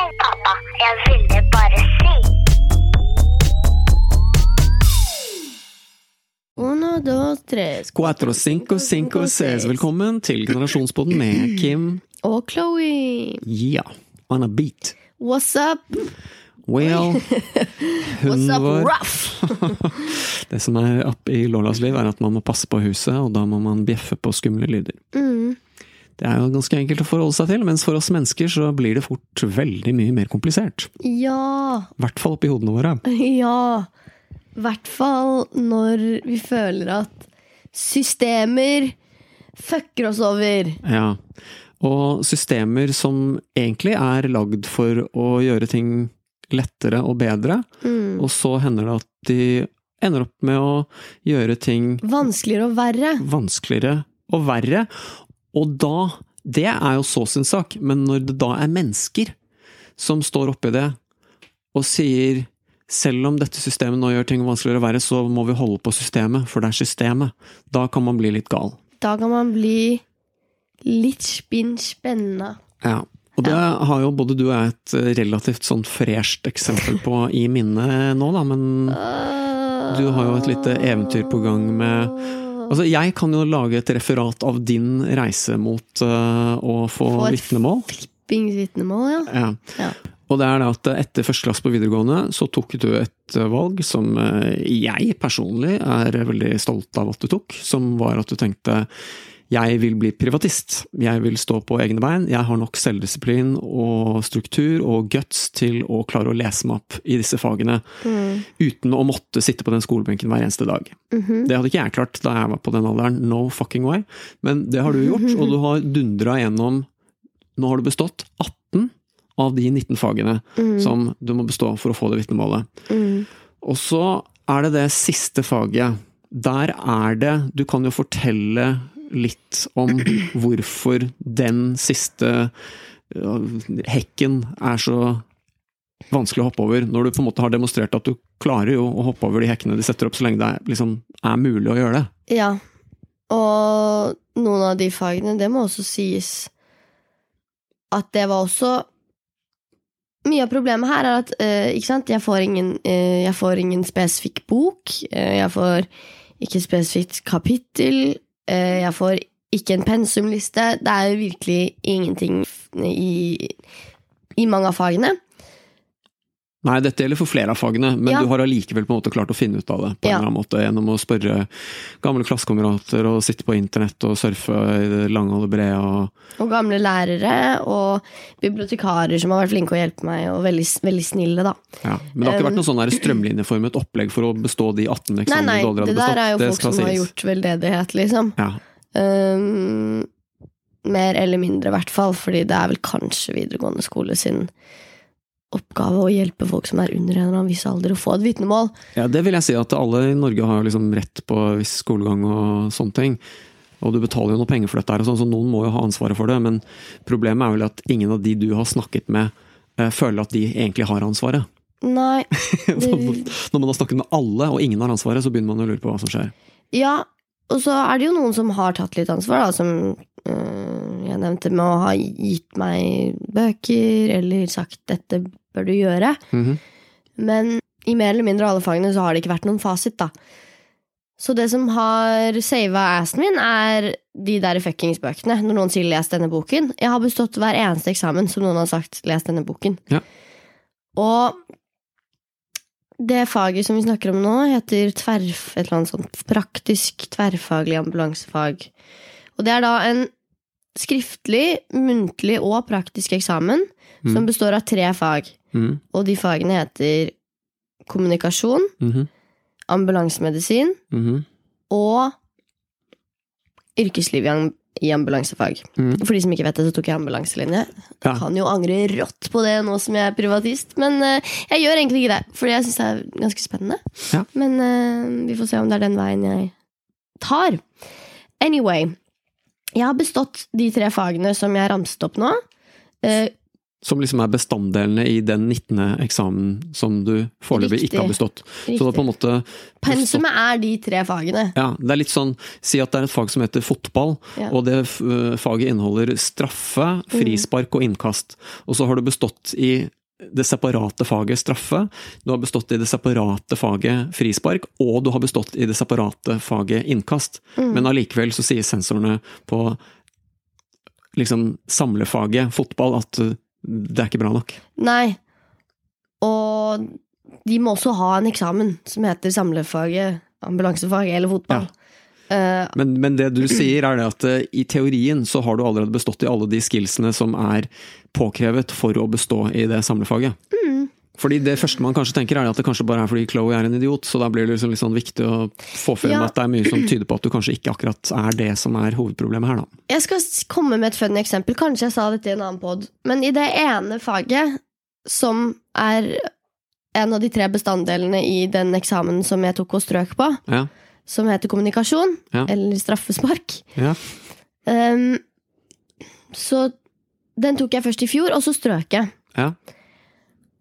Hei, pappa. Jeg ville bare si. Uno, dos, tres. Cuatro, cinco, cinco, seis. Velkommen til Generasjonspodden med Kim. Og Chloé. Ja, on a beat. What's up? Well, What's up, var rough? Det som er opp i Lollas liv, er at man må passe på huset, og da må man bjeffe på skumle lyder. Mm. Det er jo ganske enkelt å forholde seg til, mens for oss mennesker så blir det fort veldig mye mer komplisert. Ja. I hvert fall oppi hodene våre. Ja. I hvert fall når vi føler at systemer fucker oss over. Ja. Og systemer som egentlig er lagd for å gjøre ting lettere og bedre, Mm. og så hender det at de ender opp med å gjøre ting Vanskeligere og verre. vanskeligere og verre. Og da Det er jo så sin sak, men når det da er mennesker som står oppi det og sier selv om dette systemet nå gjør ting vanskeligere og verre, så må vi holde på systemet, for det er systemet. Da kan man bli litt gal. Da kan man bli litt spinn spenna. Ja. Og det har jo både du og jeg et relativt sånn fresht eksempel på i minnet nå, da, men du har jo et lite eventyr på gang med Altså, jeg kan jo lage et referat av din reise mot uh, å få Få vitnemål. Flippings vitnemål, ja. Ja. ja. Og det er det at etter første klasse på videregående, så tok du et valg som øh, jeg personlig er veldig stolt av at du tok, som var at du tenkte jeg vil bli privatist. Jeg vil stå på egne bein. Jeg har nok selvdisiplin og struktur og guts til å klare å lese meg opp i disse fagene Mm. uten å måtte sitte på den skolebenken hver eneste dag. Mhm. Det hadde ikke jeg klart da jeg var på den alderen. No fucking way. Men det har du gjort, og du har dundra gjennom Nå har du bestått 18 av de 19 fagene Mm. som du må bestå for å få det vitnemålet. Mm. Og så er det det siste faget. Der er det Du kan jo fortelle litt om hvorfor den siste hekken er så vanskelig å hoppe over, når du på en måte har demonstrert at du klarer jo å hoppe over de hekkene de setter opp, så lenge det liksom er mulig å gjøre det. Ja. Og noen av de fagene, det må også sies at det var også Mye av problemet her er at uh, ikke sant? Jeg, får ingen, uh, jeg får ingen spesifikk bok. Uh, jeg får ikke spesifikt kapittel. Eh, jeg får ikke en pensumliste. Det er virkelig ingenting i, i mange av fagene. Nei, dette gjelder for flere av fagene, men Ja. du har allikevel på en måte klart å finne ut av det på en eller annen måte, gjennom å spørre gamle klassekamerater og sitte på internett og surfe i det lange og det brede og Og gamle lærere og bibliotekarer som har vært flinke å hjelpe meg, og veldig, veldig snille, da. ja. Men det har ikke vært noe sånn strømlinjeformet opplegg for å bestå de 18 Nei, eksamene nei, du Nei, det der er jo Det folk som som har gjort veldedighet, liksom. Ja. Um, mer eller mindre, i hvert fall, fordi det er vel kanskje videregående skole sin oppgave å hjelpe folk som er under en eller annen viss alder, å få et vitnemål. ja, det vil jeg si at alle i Norge har liksom rett på viss skolegang og sånne ting. Og du betaler jo noe penger for dette her, sånn, så noen må jo ha ansvaret for det. Men problemet er vel at ingen av de du har snakket med, eh, føler at de egentlig har ansvaret. Nei, det, Når man har snakket med alle, og ingen har ansvaret, så begynner man å lure på hva som skjer. ja, og så er det jo noen som har tatt litt ansvar, da, som øh, jeg nevnte med å ha gitt meg bøker, eller sagt 'dette bør du gjøre'. Mhm. Men i mer eller mindre alle fagene så har det ikke vært noen fasit, da. Så det som har sava assen min, er de der fuckings bøkene. Når noen sier 'les denne boken'. Jeg har bestått hver eneste eksamen som noen har sagt 'les denne boken'. Ja. Og det faget som vi snakker om nå, heter tverf, et eller annet sånt praktisk tverrfaglig ambulansefag. Og det er da en skriftlig, muntlig og praktisk eksamen som består av tre fag. Mhm. Og de fagene heter kommunikasjon, Mhm. ambulansemedisin Mhm. og yrkesliv i ambulansefag. Mhm. For de som ikke vet det, så tok jeg ambulanselinje. Ja. Kan jo angre rått på det nå som jeg er privatist, men eh, jeg gjør egentlig ikke det. Fordi jeg syns det er ganske spennende. Ja. Men eh, vi får se om det er den veien jeg tar. Anyway. Jeg har bestått de tre fagene som jeg ramset opp nå. Eh, Som liksom er bestanddelene i den 19. eksamen som du foreløpig ikke har bestått. Så er på en måte Pensumet er de tre fagene. Ja, det er litt sånn Si at det er et fag som heter fotball, Ja. og det faget inneholder straffe, frispark og innkast. Og så har du bestått i det separate faget straffe, du har bestått i det separate faget frispark, og du har bestått i det separate faget innkast. Men allikevel så sier sensorene på liksom samlefaget fotball at uh, det er ikke bra nok. Nei. Og de må også ha en eksamen som heter samlefaget, ambulansefag eller fotball. Ja. Men, men det du sier er det at eh, i teorien så har du allerede bestått i alle de skillsene som er påkrevet for å bestå i det samlefaget. Fordi det første man kanskje tenker er at det kanskje bare er fordi Chloé er en idiot, så da blir det liksom litt sånn viktig å få frem Ja. at det er mye som tyder på at du kanskje ikke akkurat er det som er hovedproblemet her, da. jeg skal komme med et funny eksempel. Kanskje jeg sa dette i en annen pod. Men i det ene faget, som er en av de tre bestanddelene i den eksamen som jeg tok og strøk på, Ja. som heter kommunikasjon, Ja. eller straffespark Ja. Ehm, Så den tok jeg først i fjor, og så strøk jeg. Ja.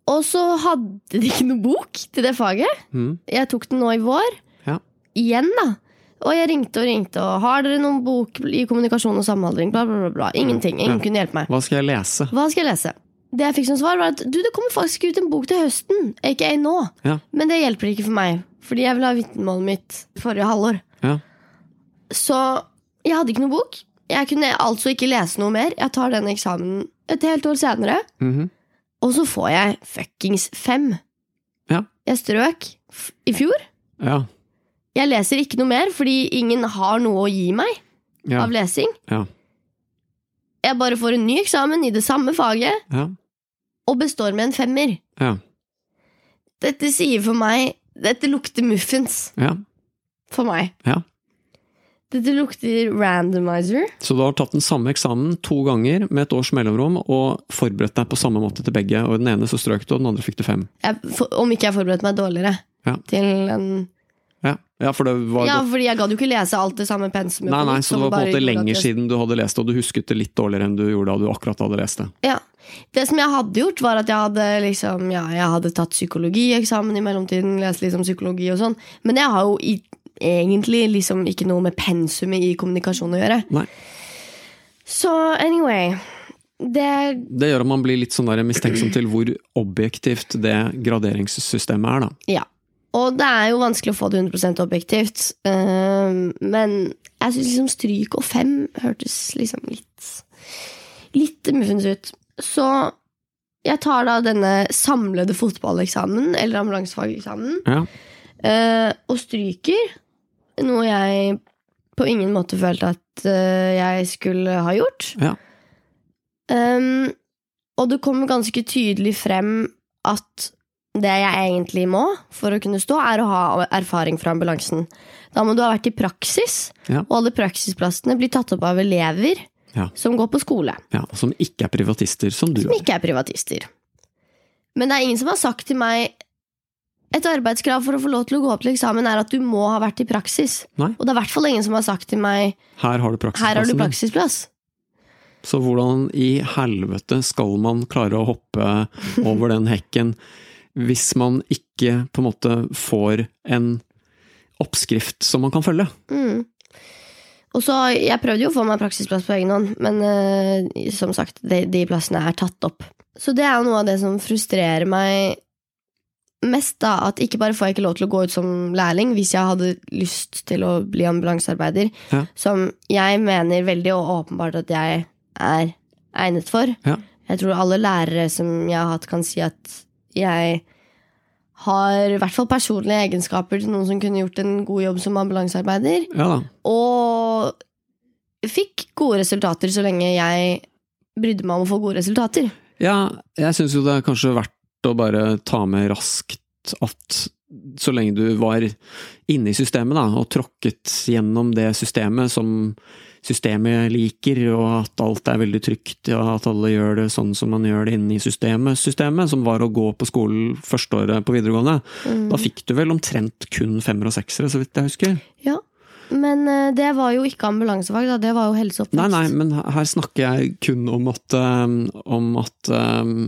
Og så hadde de ikke noe bok til det faget. Mm. Jeg tok den nå i vår. Ja. Igjen, da. Og jeg ringte og ringte, og har dere noen bok i kommunikasjon og samhandling? Bla, bla, bla, bla. Ingenting. Ingen Ja. kunne hjelpe meg. Hva skal jeg lese? Hva skal jeg lese? Det jeg fikk som svar, var at du, det kommer faktisk ut en bok til høsten. Ikke nå. Ja. Men det hjelper ikke for meg, fordi jeg vil ha vitnemålet mitt forrige halvår. Ja. Så jeg hadde ikke noe bok. Jeg kunne altså ikke lese noe mer. Jeg tar den eksamen et helt år senere, Mhm. Og så får jeg fuckings fem. Ja. Jeg strøk i fjor. Ja. Jeg leser ikke noe mer fordi ingen har noe å gi meg Ja. av lesing. Ja. Jeg bare får en ny eksamen i det samme faget Ja. og består med en femmer. Ja. Dette sier for meg Dette lukter muffins ja. for meg. Dette lukter randomizer. Så du har tatt den samme eksamen to ganger med et års mellomrom, og forberedt deg på samme måte til begge. Og den ene så strøk du, og den andre fikk du fem. Jeg, for, om ikke jeg forberedte meg dårligere. Ja. Til en Ja, ja for det var Ja, godt. fordi jeg gadd jo ikke lese alt det samme pensumet. Nei, nei, så det var på en måte lenger siden du hadde lest det, og du husket det litt dårligere enn du gjorde da du akkurat hadde lest det. Ja. Det som jeg hadde gjort, var at jeg hadde liksom Ja, jeg hadde tatt psykologieksamen i mellomtiden, lest liksom psykologi og sånn, men jeg har jo i, egentlig liksom ikke noe med pensumet i kommunikasjon å gjøre. Nei. Så anyway Det Det gjør at man blir litt sånn mistenksom til hvor objektivt det graderingssystemet er, da. Ja. Og det er jo vanskelig å få det 100 objektivt, Uh, men jeg syns liksom stryk og fem hørtes liksom litt Litt muffens ut. Så jeg tar da denne samlede fotballeksamen, eller ambulansefageksamen, Ja. uh, og stryker. Noe jeg på ingen måte følte at eh, jeg skulle ha gjort. Ja. Um, og det kommer ganske tydelig frem at det jeg egentlig må for å kunne stå, er å ha erfaring fra ambulansen. Da må du ha vært i praksis, Ja. og alle praksisplassene blir tatt opp av elever Ja. som går på skole, ja. Som ikke er privatister, som du som er. ikke er privatister. Men det er ingen som har sagt til meg et arbeidskrav for å få lov til å gå opp til eksamen er at du må ha vært i praksis. Nei. Og det er i hvert fall ingen som har sagt til meg Her har du her har du praksisplass. Så hvordan i helvete skal man klare å hoppe over den hekken hvis man ikke på en måte får en oppskrift som man kan følge? Mm. Og så, Jeg prøvde jo å få meg praksisplass på egen hånd, men uh, som sagt, de, de plassene er tatt opp. Så det er jo noe av det som frustrerer meg mest, da. At ikke bare får jeg ikke lov til å gå ut som lærling hvis jeg hadde lyst til å bli ambulansearbeider, Ja. som jeg mener veldig og åpenbart at jeg er egnet for. Ja. Jeg tror alle lærere som jeg har hatt, kan si at jeg har i hvert fall personlige egenskaper til noen som kunne gjort en god jobb som ambulansearbeider. Ja. Og fikk gode resultater så lenge jeg brydde meg om å få gode resultater. Ja, jeg syns jo det er kanskje verdt å bare ta med raskt at så lenge du var inne i systemet da, og tråkket gjennom det systemet som systemet liker, og at alt er veldig trygt, og at alle gjør det sånn som man gjør det inne i systemet, systemet, som var å gå på skolen førsteåret på videregående, da fikk du vel omtrent kun femmer og seksere, så vidt jeg husker. Ja. Men eh, det var jo ikke ambulansefag, da. Det var jo helseoppvekst. Nei, nei, men her snakker jeg kun om at, um, om at um,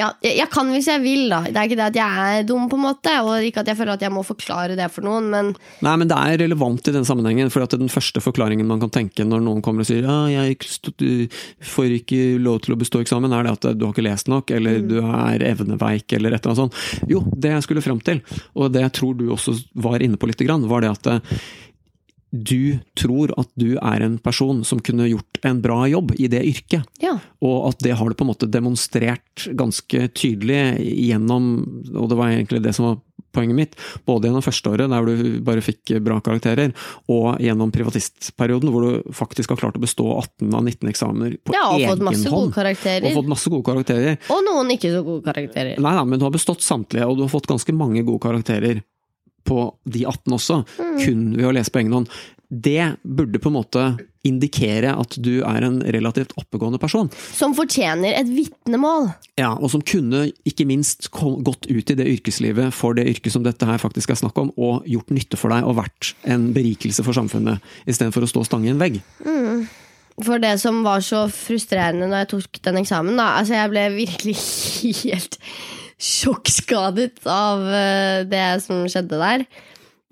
Ja, jeg, kan hvis jeg vil, da. Det er ikke det at jeg er dum, på en måte. Og ikke at jeg føler at jeg må forklare det for noen, men Nei, men det er relevant i den sammenhengen. For at den første forklaringen man kan tenke når noen kommer og sier ja, jeg får ikke lov til å bestå eksamen, er det at du har ikke lest nok, eller du er evneveik, eller et eller annet sånt. Jo, det jeg skulle fram til, og det jeg tror du også var inne på lite grann, var det at du tror at du er en person som kunne gjort en bra jobb i det yrket. ja. Og at det har du på en måte demonstrert ganske tydelig gjennom Og det var egentlig det som var poenget mitt. Både gjennom førsteåret, der du bare fikk bra karakterer, og gjennom privatistperioden, hvor du faktisk har klart å bestå 18 av 19 eksamener på egen hånd. Ja, egen fått masse gode karakterer. Og fått masse gode karakterer. Og noen ikke så gode karakterer. Nei, nei, men du har bestått samtlige, og du har fått ganske mange gode karakterer på de 18 også, Mm. kun ved å lese på egen hånd. Det burde på en måte indikere at du er en relativt oppegående person. Som fortjener et vitnemål. Ja, og som kunne ikke minst gått ut i det yrkeslivet for det yrket som dette her faktisk er snakk om, og gjort nytte for deg og vært en berikelse for samfunnet, istedenfor å stå stang i en vegg. For det som var så frustrerende når jeg tok den eksamen, da Altså, jeg ble virkelig helt sjokkskadet av eh, det som skjedde der.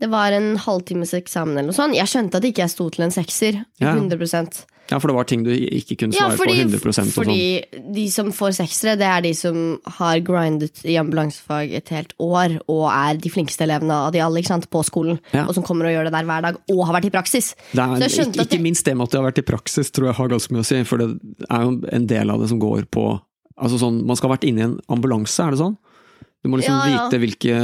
Det var en halvtimes eksamen eller noe sånt. Jeg skjønte at ikke jeg sto til en sekser. Ja. 100% Ja, for det var ting du ikke kunne Ja, svare fordi, på 100% og sånn. fordi de som får seksere, det er de som har grindet i ambulansefag et helt år, og er de flinkeste elevene av de alle på skolen. Ja. Og som kommer og gjør det der hver dag, og har vært i praksis. Det er, Så jeg ikke, ikke minst det med at det har vært i praksis, tror jeg har ganske mye å si. For det er jo en del av det som går på Altså sånn, Man skal ha vært inne i en ambulanse, er det sånn? Du må liksom Ja, ja. vite hvilke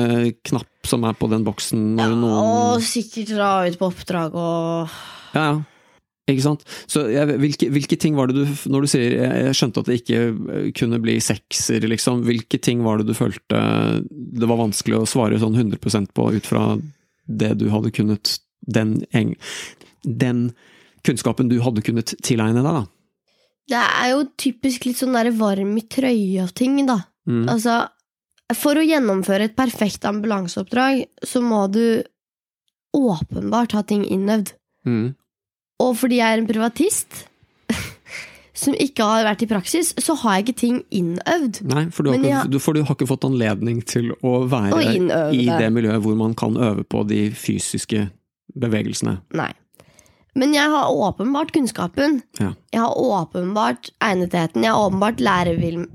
knapp som er på den boksen når noen Og sikkert dra ut på oppdrag og Ja, ja. Ikke sant? Så jeg, hvilke, hvilke ting var det du Når du sier jeg, jeg skjønte at det ikke eh, kunne bli sekser, liksom. Hvilke ting var det du følte det var vanskelig å svare sånn 100% på ut fra det du hadde kunnet Den, den kunnskapen du hadde kunnet tilegne deg, da? Det er jo typisk litt sånn der varm i trøya-ting, da. Mm. Altså, for å gjennomføre et perfekt ambulanseoppdrag, så må du åpenbart ha ting innøvd. Mm. Og fordi jeg er en privatist som ikke har vært i praksis, så har jeg ikke ting innøvd. Nei, for du har, ikke, du, for du har ikke fått anledning til å være i det. det miljøet hvor man kan øve på de fysiske bevegelsene. Nei. Men jeg har åpenbart kunnskapen. Ja. Jeg har åpenbart egnetheten. Jeg har åpenbart læreviljen.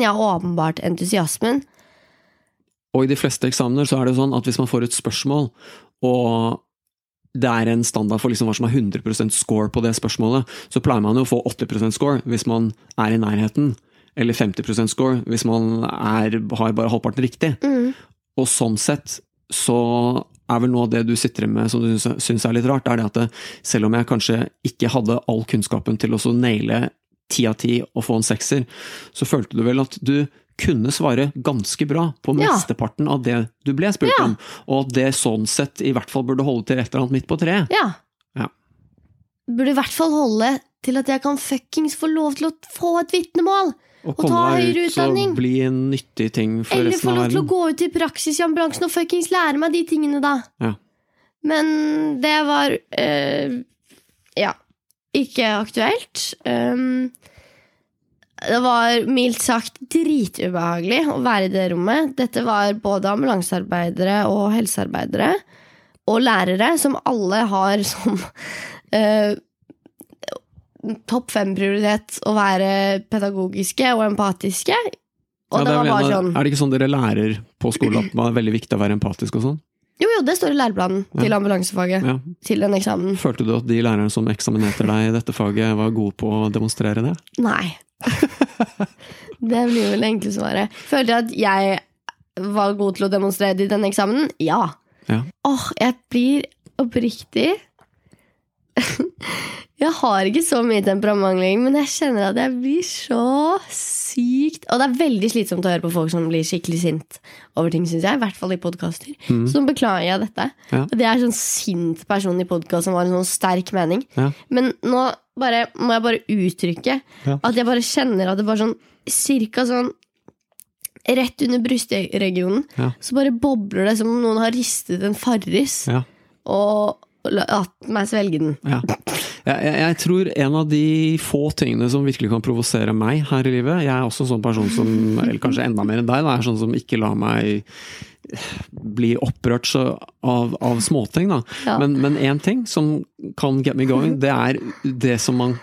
Jeg har åpenbart entusiasmen. Og i de fleste eksamener så er det sånn at hvis man får et spørsmål, og det er en standard for liksom hva som er 100% score på det spørsmålet, så pleier man jo å få 80% score hvis man er i nærheten. Eller 50% score hvis man er, har bare halvparten riktig. Og sånn sett så er vel noe av det du sitter med som du syns- er litt rart, er det at det, selv om jeg kanskje ikke hadde all kunnskapen til å naile ti av ti og få en sekser, så følte du vel at du kunne svare ganske bra på Ja. mesteparten av det du ble spurt Ja. om, og at det sånn sett i hvert fall burde holde til et eller annet midt på treet. Ja. Ja. Burde i hvert fall holde til at jeg kan fuckings få lov til å få et vitnemål! Og Og ta komme deg høyere ut og utdanning. bli en nyttig ting for Eller resten få lov til å gå ut i praksis i ambulansen og fuckings lære meg de tingene, da. Ja. Men det var eh, Ja. Ikke aktuelt. Um, det var mildt sagt dritubehagelig å være i det rommet. Dette var både ambulansearbeidere og helsearbeidere. Og lærere, som alle har som eh, topp fem-prioritet å være pedagogiske og empatiske. Og Ja, det var bare sånn er det ikke sånn dere lærer på skolen at det er veldig viktig å være empatisk og sånn? Jo, jo, det står i læreplanen til ambulansefaget. Ja. Til den eksamen. Følte du at de lærerne som eksaminerte deg i dette faget, var gode på å demonstrere det? Nei. det blir vel det enkle svaret. Følte jeg at jeg var god til å demonstrere det i denne eksamen? Ja. Ja. Åh, jeg blir oppriktig Jeg har ikke så mye temperament lenger, men jeg kjenner at jeg blir så sykt Og det er veldig slitsomt å høre på folk som blir skikkelig sint over ting, syns jeg. I hvert fall i podkaster. Så nå beklager jeg dette. Mm. Ja. Og det er sånn sint person i podkast som har en sånn sterk mening. Ja. Men nå bare, må jeg bare uttrykke Ja. at jeg bare kjenner at det bare sånn cirka sånn Rett under brystregionen så bare bobler det som om noen har ristet en farris. Ja. Og latt meg svelge den. Ja. Jeg, jeg, jeg tror en av de få tingene som virkelig kan provosere meg her i livet Jeg er også sånn person som, eller kanskje enda mer enn deg, da, er sånn som ikke lar meg bli opprørt så av, av småting, da. Ja. Men én ting som kan get me going, det er det som man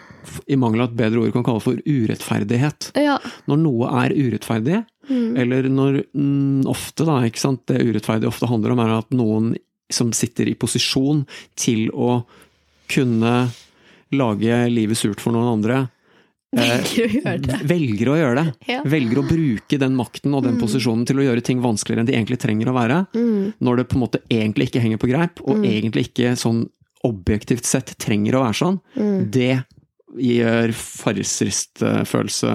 i mangel av et bedre ord kan kalle for urettferdighet. Ja. Når noe er urettferdig, eller når mm, ofte, da, ikke sant, det urettferdige ofte handler om, er at noen som sitter i posisjon til å kunne lage livet surt for noen andre, Velger å gjøre det. velger å gjøre det. Ja. Velger å bruke den makten og den posisjonen til å gjøre ting vanskeligere enn de egentlig trenger å være. Mm. Når det på en måte egentlig ikke henger på greip, og egentlig ikke sånn objektivt sett trenger å være sånn. Mm. Det gjør farrisristfølelse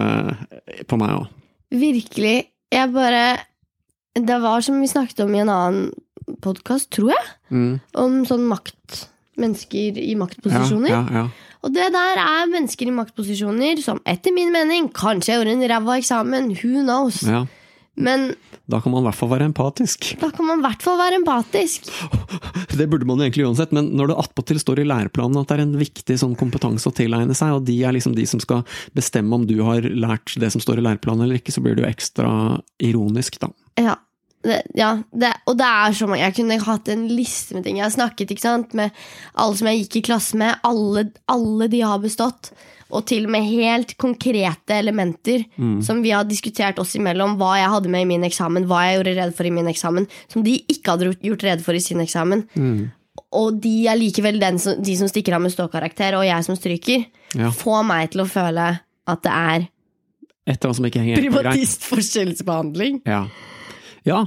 på meg òg. Virkelig. Jeg bare Det var som vi snakket om i en annen podkast, tror jeg, Mm. om sånn makt. Mennesker i Ja, maktposisjoner. ja, ja. Og det der er mennesker i maktposisjoner som etter min mening kanskje gjorde en ræva eksamen, who knows. ja. Men Da kan man i hvert fall være empatisk. da kan man i hvert fall være empatisk. Det burde man egentlig uansett, men når det attpåtil står i læreplanen at det er en viktig sånn kompetanse å tilegne seg, og de er liksom de som skal bestemme om du har lært det som står i læreplanen eller ikke, så blir det jo ekstra ironisk, da. Ja. Det, ja det, og det er så mange Jeg kunne hatt en liste med ting. Jeg har snakket ikke sant, med alle som jeg gikk i klasse med. Alle, alle de har bestått. Og til og med helt konkrete elementer som vi har diskutert oss imellom. Hva jeg hadde med i min eksamen, hva jeg gjorde redd for i min eksamen. Som de ikke hadde gjort- rede for i sin eksamen. Og de er likevel den som, de som stikker av med ståkarakter, og jeg som stryker. Ja. Får meg til å føle at det er privatistforskjellsbehandling. Ja. Ja,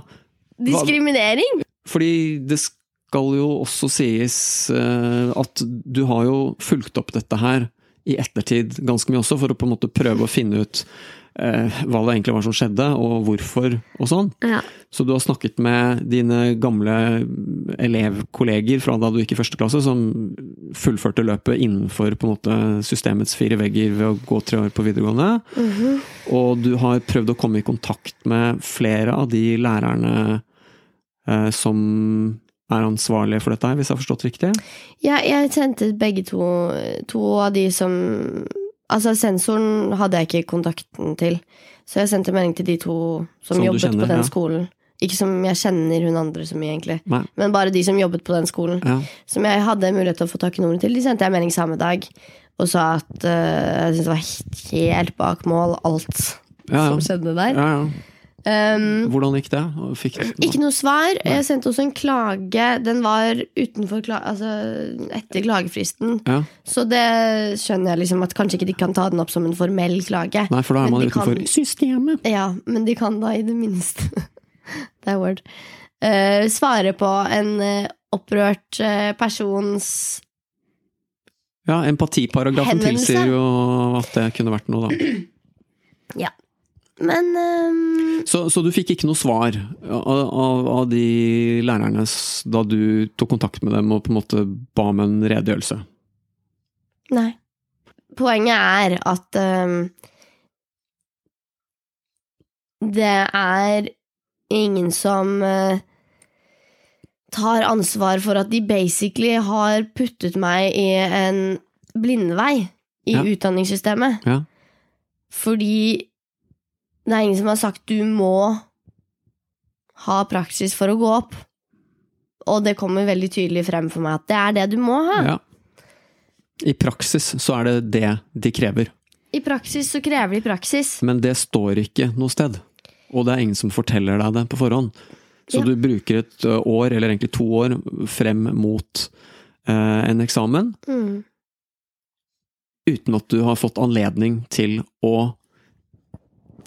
Diskriminering. fordi det skal jo også sies eh, at du har jo fulgt opp dette her i ettertid ganske mye også, for å på en måte prøve å finne ut eh, hva det egentlig var som skjedde, og hvorfor, og sånn. Ja. Så du har snakket med dine gamle elevkolleger fra da du gikk i første klasse, som fullførte løpet innenfor på en måte systemets fire vegger ved å gå tre år på videregående. Og du har prøvd å komme i kontakt med flere av de lærerne eh, som er ansvarlige for dette hvis jeg har forstått riktig? Ja, jeg sendte begge to, to av de som Altså, sensoren hadde jeg ikke kontakten til, så jeg sendte melding til de to som, Som jobbet kjenner, på den ja. skolen. Ikke som jeg kjenner hun andre så mye, egentlig, Nei. men bare de som jobbet på den skolen. Ja. Som jeg hadde mulighet til å få tak i nummeret til. De sendte jeg melding samme dag og sa at uh, jeg syntes det var helt, bak mål, alt Ja, som skjedde der. ja, ja. Um, Hvordan gikk det? Fikk, Ikke noe svar. Jeg sendte også en klage. Den var utenfor kla altså, etter klagefristen. Ja. Så det skjønner jeg liksom at kanskje ikke de kan ta den opp som en formell klage. Nei, for da er man utenfor kan- systemet. Ja, men de kan da i det minste Det er word. Uh, svare på en uh, opprørt uh, persons Ja, empatiparagrafen Henvendelse. tilsier jo at det kunne vært noe, da. Ja. Men um... Så, så du fikk ikke noe svar av, av, av de lærerne da du tok kontakt med dem og på en måte ba om en redegjørelse? Nei. Poenget er at um, det er ingen som uh, tar ansvar for at de basically har puttet meg i en blindvei i Ja. utdanningssystemet. Ja. Fordi det er ingen som har sagt du må ha praksis for å gå opp. Og det kommer veldig tydelig frem for meg at det er det du må ha. ja. I praksis så er det det de krever, I praksis så krever de praksis. men det står ikke noe sted. Og det er ingen som forteller deg det på forhånd. Så Ja. du bruker et år, eller egentlig to år, frem mot eh, en eksamen, Mm. uten at du har fått anledning til å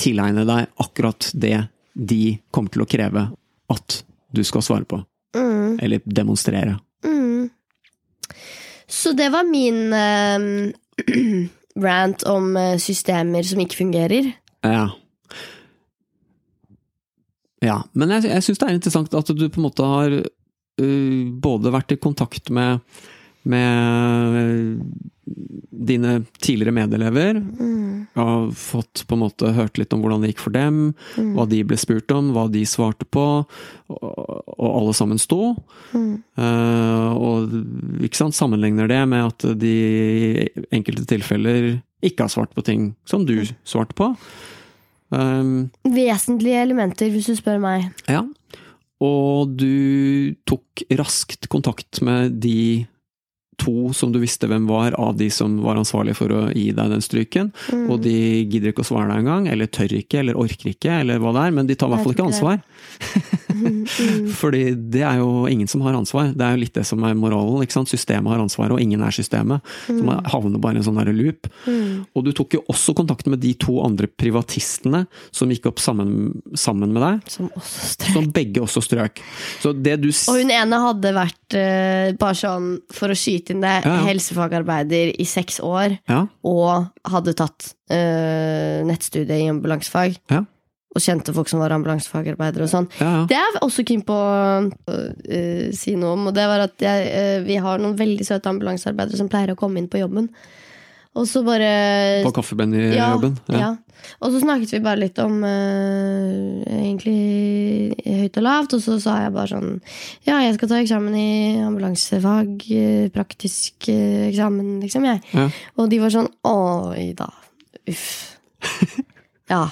tilegne deg akkurat det de kommer til å kreve at du skal svare på, Mm. eller demonstrere. Mm. Så det var min uh, rant om eh, systemer som ikke fungerer. Ja. Ja, men jeg, jeg syns det er interessant at du på en måte har uh, både vært i kontakt med med dine tidligere medelever. Har fått på en måte hørt litt om hvordan det gikk for dem, hva de ble spurt om, hva de svarte på, og, og alle sammen sto. Eh, og ikke sant, sammenligner det med at de i enkelte tilfeller ikke har svart på ting som du svarte på. Um, Vesentlige elementer, hvis du spør meg. ja. Og du tok raskt kontakt med de to som du visste hvem var, av de som var ansvarlige for å gi deg den stryken. Og de gidder ikke å svare deg engang, eller tør ikke, eller orker ikke, eller hva det er. Men de tar i hvert fall ikke ansvar. Fordi det er jo ingen som har ansvar. Det er jo litt det som er moralen. ikke sant? Systemet har ansvaret, og ingen er systemet. Så man havner bare i en sånn der loop. Og du tok jo også kontakt med de to andre privatistene som gikk opp sammen, sammen med deg. Som også strøk. Som begge også strøk. Så det du s- Og hun ene hadde vært, uh, bare sånn for å skyte inn det, Ja, ja. helsefagarbeider i seks år. Ja, Og hadde tatt eh, nettstudie i ambulansefag. Ja. Og kjente folk som var ambulansefagarbeidere og sånn. Det er også keen på å eh, si noe om, og det var at jeg, eh, vi har noen veldig søte ambulansearbeidere som pleier å komme inn på jobben. Og så bare På kaffebønnejobben. ja, ja. Og så snakket vi bare litt om uh, egentlig høyt og lavt, og så sa jeg bare sånn Ja, jeg skal ta eksamen i ambulansefag. eh, Praktisk uh, eksamen, liksom, jeg. Ja. Og de var sånn Oi da. Uff. Ja.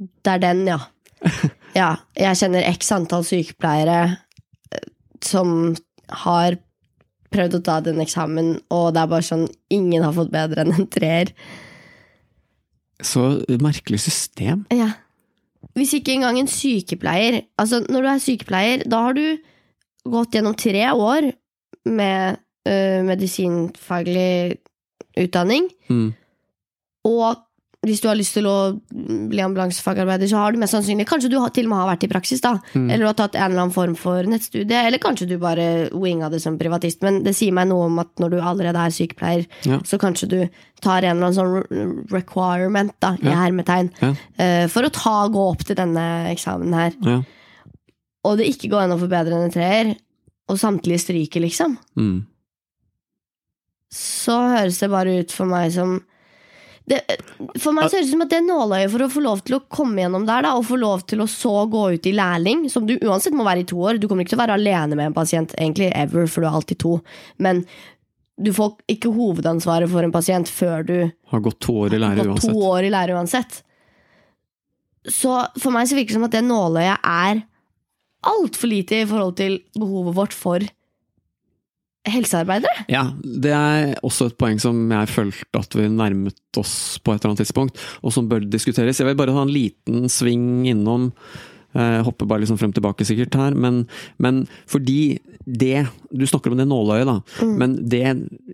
Det er den, ja. Ja. Jeg kjenner x antall sykepleiere som har prøvd å ta den eksamen, og det er bare sånn Ingen har fått bedre enn en treer. Så merkelig system. Ja. Hvis ikke engang en sykepleier Altså, når du er sykepleier, da har du gått gjennom tre år med ø, medisinfaglig utdanning. Mm. Og hvis du har lyst til å bli ambulansefagarbeider, så har du mest sannsynlig Kanskje du til og med har vært i praksis, da. Mm. Eller du har tatt en eller annen form for nettstudie. Eller kanskje du bare winga det som privatist. Men det sier meg noe om at når du allerede er sykepleier, Ja. så kanskje du tar en eller annen sånn requirement, da, i Ja. hermetegn, Ja. eh, for å ta, gå opp til denne eksamen her. Ja. Og det ikke går an å forbedre en treer, og samtlige stryker, liksom. Mm. så høres det bare ut for meg som det, For meg så høres det som at det er nåløyet for å få lov til å komme gjennom der, da, og få lov til å så gå ut i lærling, som du uansett må være i to år. Du kommer ikke til å være alene med en pasient, egentlig, ever, for du er alltid to. Men du får ikke hovedansvaret for en pasient før du Har gått to år i lære uansett. år i lære uansett. Så for meg så virker det som at det nåløyet er altfor lite i forhold til behovet vårt for helsearbeidere. Ja, det er også et poeng som jeg følte at vi nærmet oss på et eller annet tidspunkt, og som bør diskuteres. Jeg vil bare ha en liten sving innom Jeg Hopper bare liksom frem tilbake sikkert her, men, men fordi det Du snakker om det nåløyet, da. Men det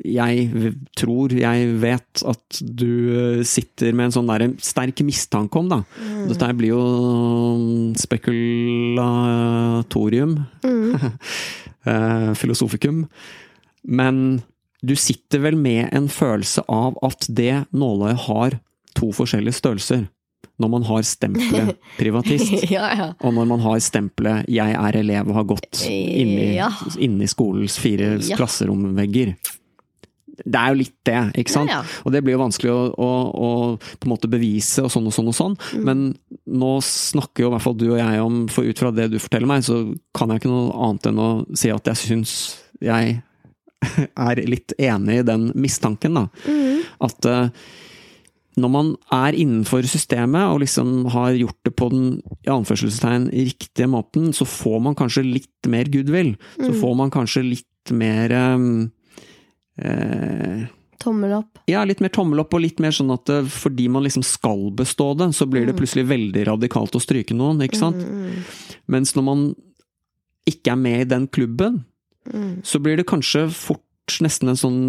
jeg tror jeg vet at du eh, sitter med en sånn der sterk mistanke om, da. Dette blir jo spekulatorium. eh, filosofikum. Men du sitter vel med en følelse av at det nåløyet har to forskjellige størrelser. Når man har stempelet privatist, ja, ja. og når man har stempelet 'jeg er elev og har gått inni, Ja. inni skolens fire klasseromvegger'. Det er jo litt det, ikke sant? Ja, ja. Og det blir jo vanskelig å, å, å på en måte bevise og sånn og sånn og sånn. Mm. Men nå snakker jo i hvert fall du og jeg om, for ut fra det du forteller meg, så kan jeg ikke noe annet enn å si at jeg syns jeg er litt enig i den mistanken, da. Mm. At eh, når man er innenfor systemet og liksom har gjort det på den i anførselstegn riktige måten, så får man kanskje litt mer goodwill. Så Mm. får man kanskje litt mer eh, eh, Tommel opp. ja, litt mer tommel opp, og litt mer sånn at eh, fordi man liksom skal bestå det, så blir det plutselig veldig radikalt å stryke noen, ikke sant? Mm, Mens når man ikke er med i den klubben, mm, så blir det kanskje fort nesten en sånn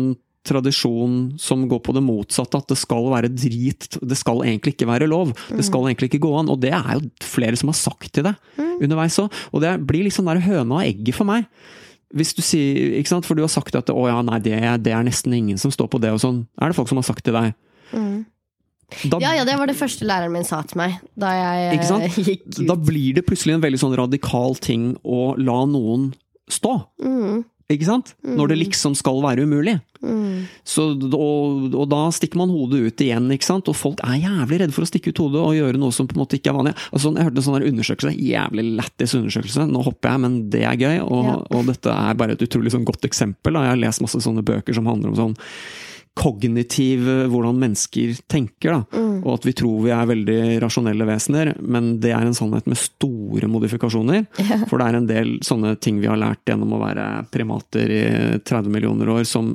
tradisjon som går på det motsatte, at det skal være drit, det skal egentlig ikke være lov, det skal egentlig ikke gå an, og det er jo flere som har sagt til deg underveis òg, og det blir litt sånn der høna og egget for meg. Hvis du sier, ikke sant, for du har sagt at å ja, nei, det, det er nesten ingen som står på det og sånn, er det folk som har sagt til deg. mm. Da, Ja, ja, det var det første læreren min sa til meg da jeg Ikke sant? eh, gikk ut. da blir det plutselig en veldig sånn radikal ting å la noen stå. Mm. Ikke sant? Når det liksom skal være umulig. Mm. Så, og, og da stikker man hodet ut igjen, ikke sant? og folk er jævlig redde for å stikke ut hodet og gjøre noe som på en måte ikke er vanlig. Altså, jeg hørte en sånn undersøkelse, jævlig lættis undersøkelse, nå hopper jeg, men det er gøy. Og, Ja. og dette er bare et utrolig sånn godt eksempel. Da. Jeg har lest masse sånne bøker som handler om sånn kognitiv eh, hvordan mennesker tenker. Da. Og at vi tror vi er veldig rasjonelle vesener, men det er en sannhet med store modifikasjoner. For det er en del sånne ting vi har lært gjennom å være primater i 30 millioner år, som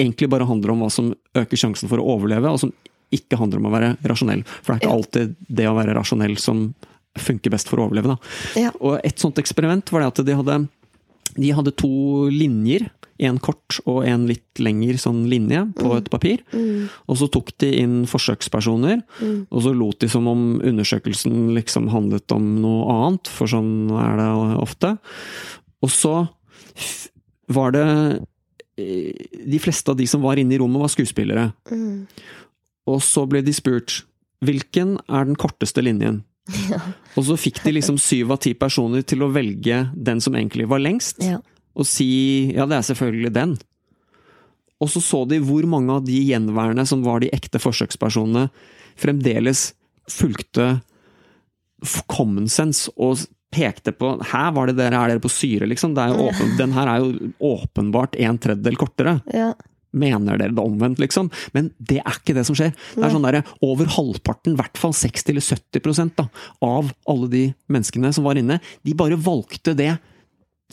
egentlig bare handler om hva som øker sjansen for å overleve, og som ikke handler om å være rasjonell. For det er ikke alltid det å være rasjonell som funker best for å overleve. Da. Yeah. Og et sånt eksperiment var det at de hadde, de hadde to linjer. En kort og en litt lengre sånn linje på et papir. Mm. Og så tok de inn forsøkspersoner, og så lot de som om undersøkelsen liksom handlet om noe annet, for sånn er det ofte. Og så var det eh, De fleste av de som var inne i rommet, var skuespillere. Mm. Og så ble de spurt hvilken er den korteste linjen? Og så fikk de liksom syv av ti personer til å velge den som egentlig var lengst, Ja. Og si ja, det er selvfølgelig den. Og så så de hvor mange av de gjenværende som var de ekte forsøkspersonene, fremdeles fulgte common sense og pekte på Her var det dere, er dere på syre, liksom? Er åpen, den her er jo åpenbart en tredjedel kortere Ja. mener dere det omvendt, liksom? Men det er ikke det som skjer. Det er sånn der, Over halvparten, i hvert fall 60 eller 70 da, av alle de menneskene som var inne, de bare valgte det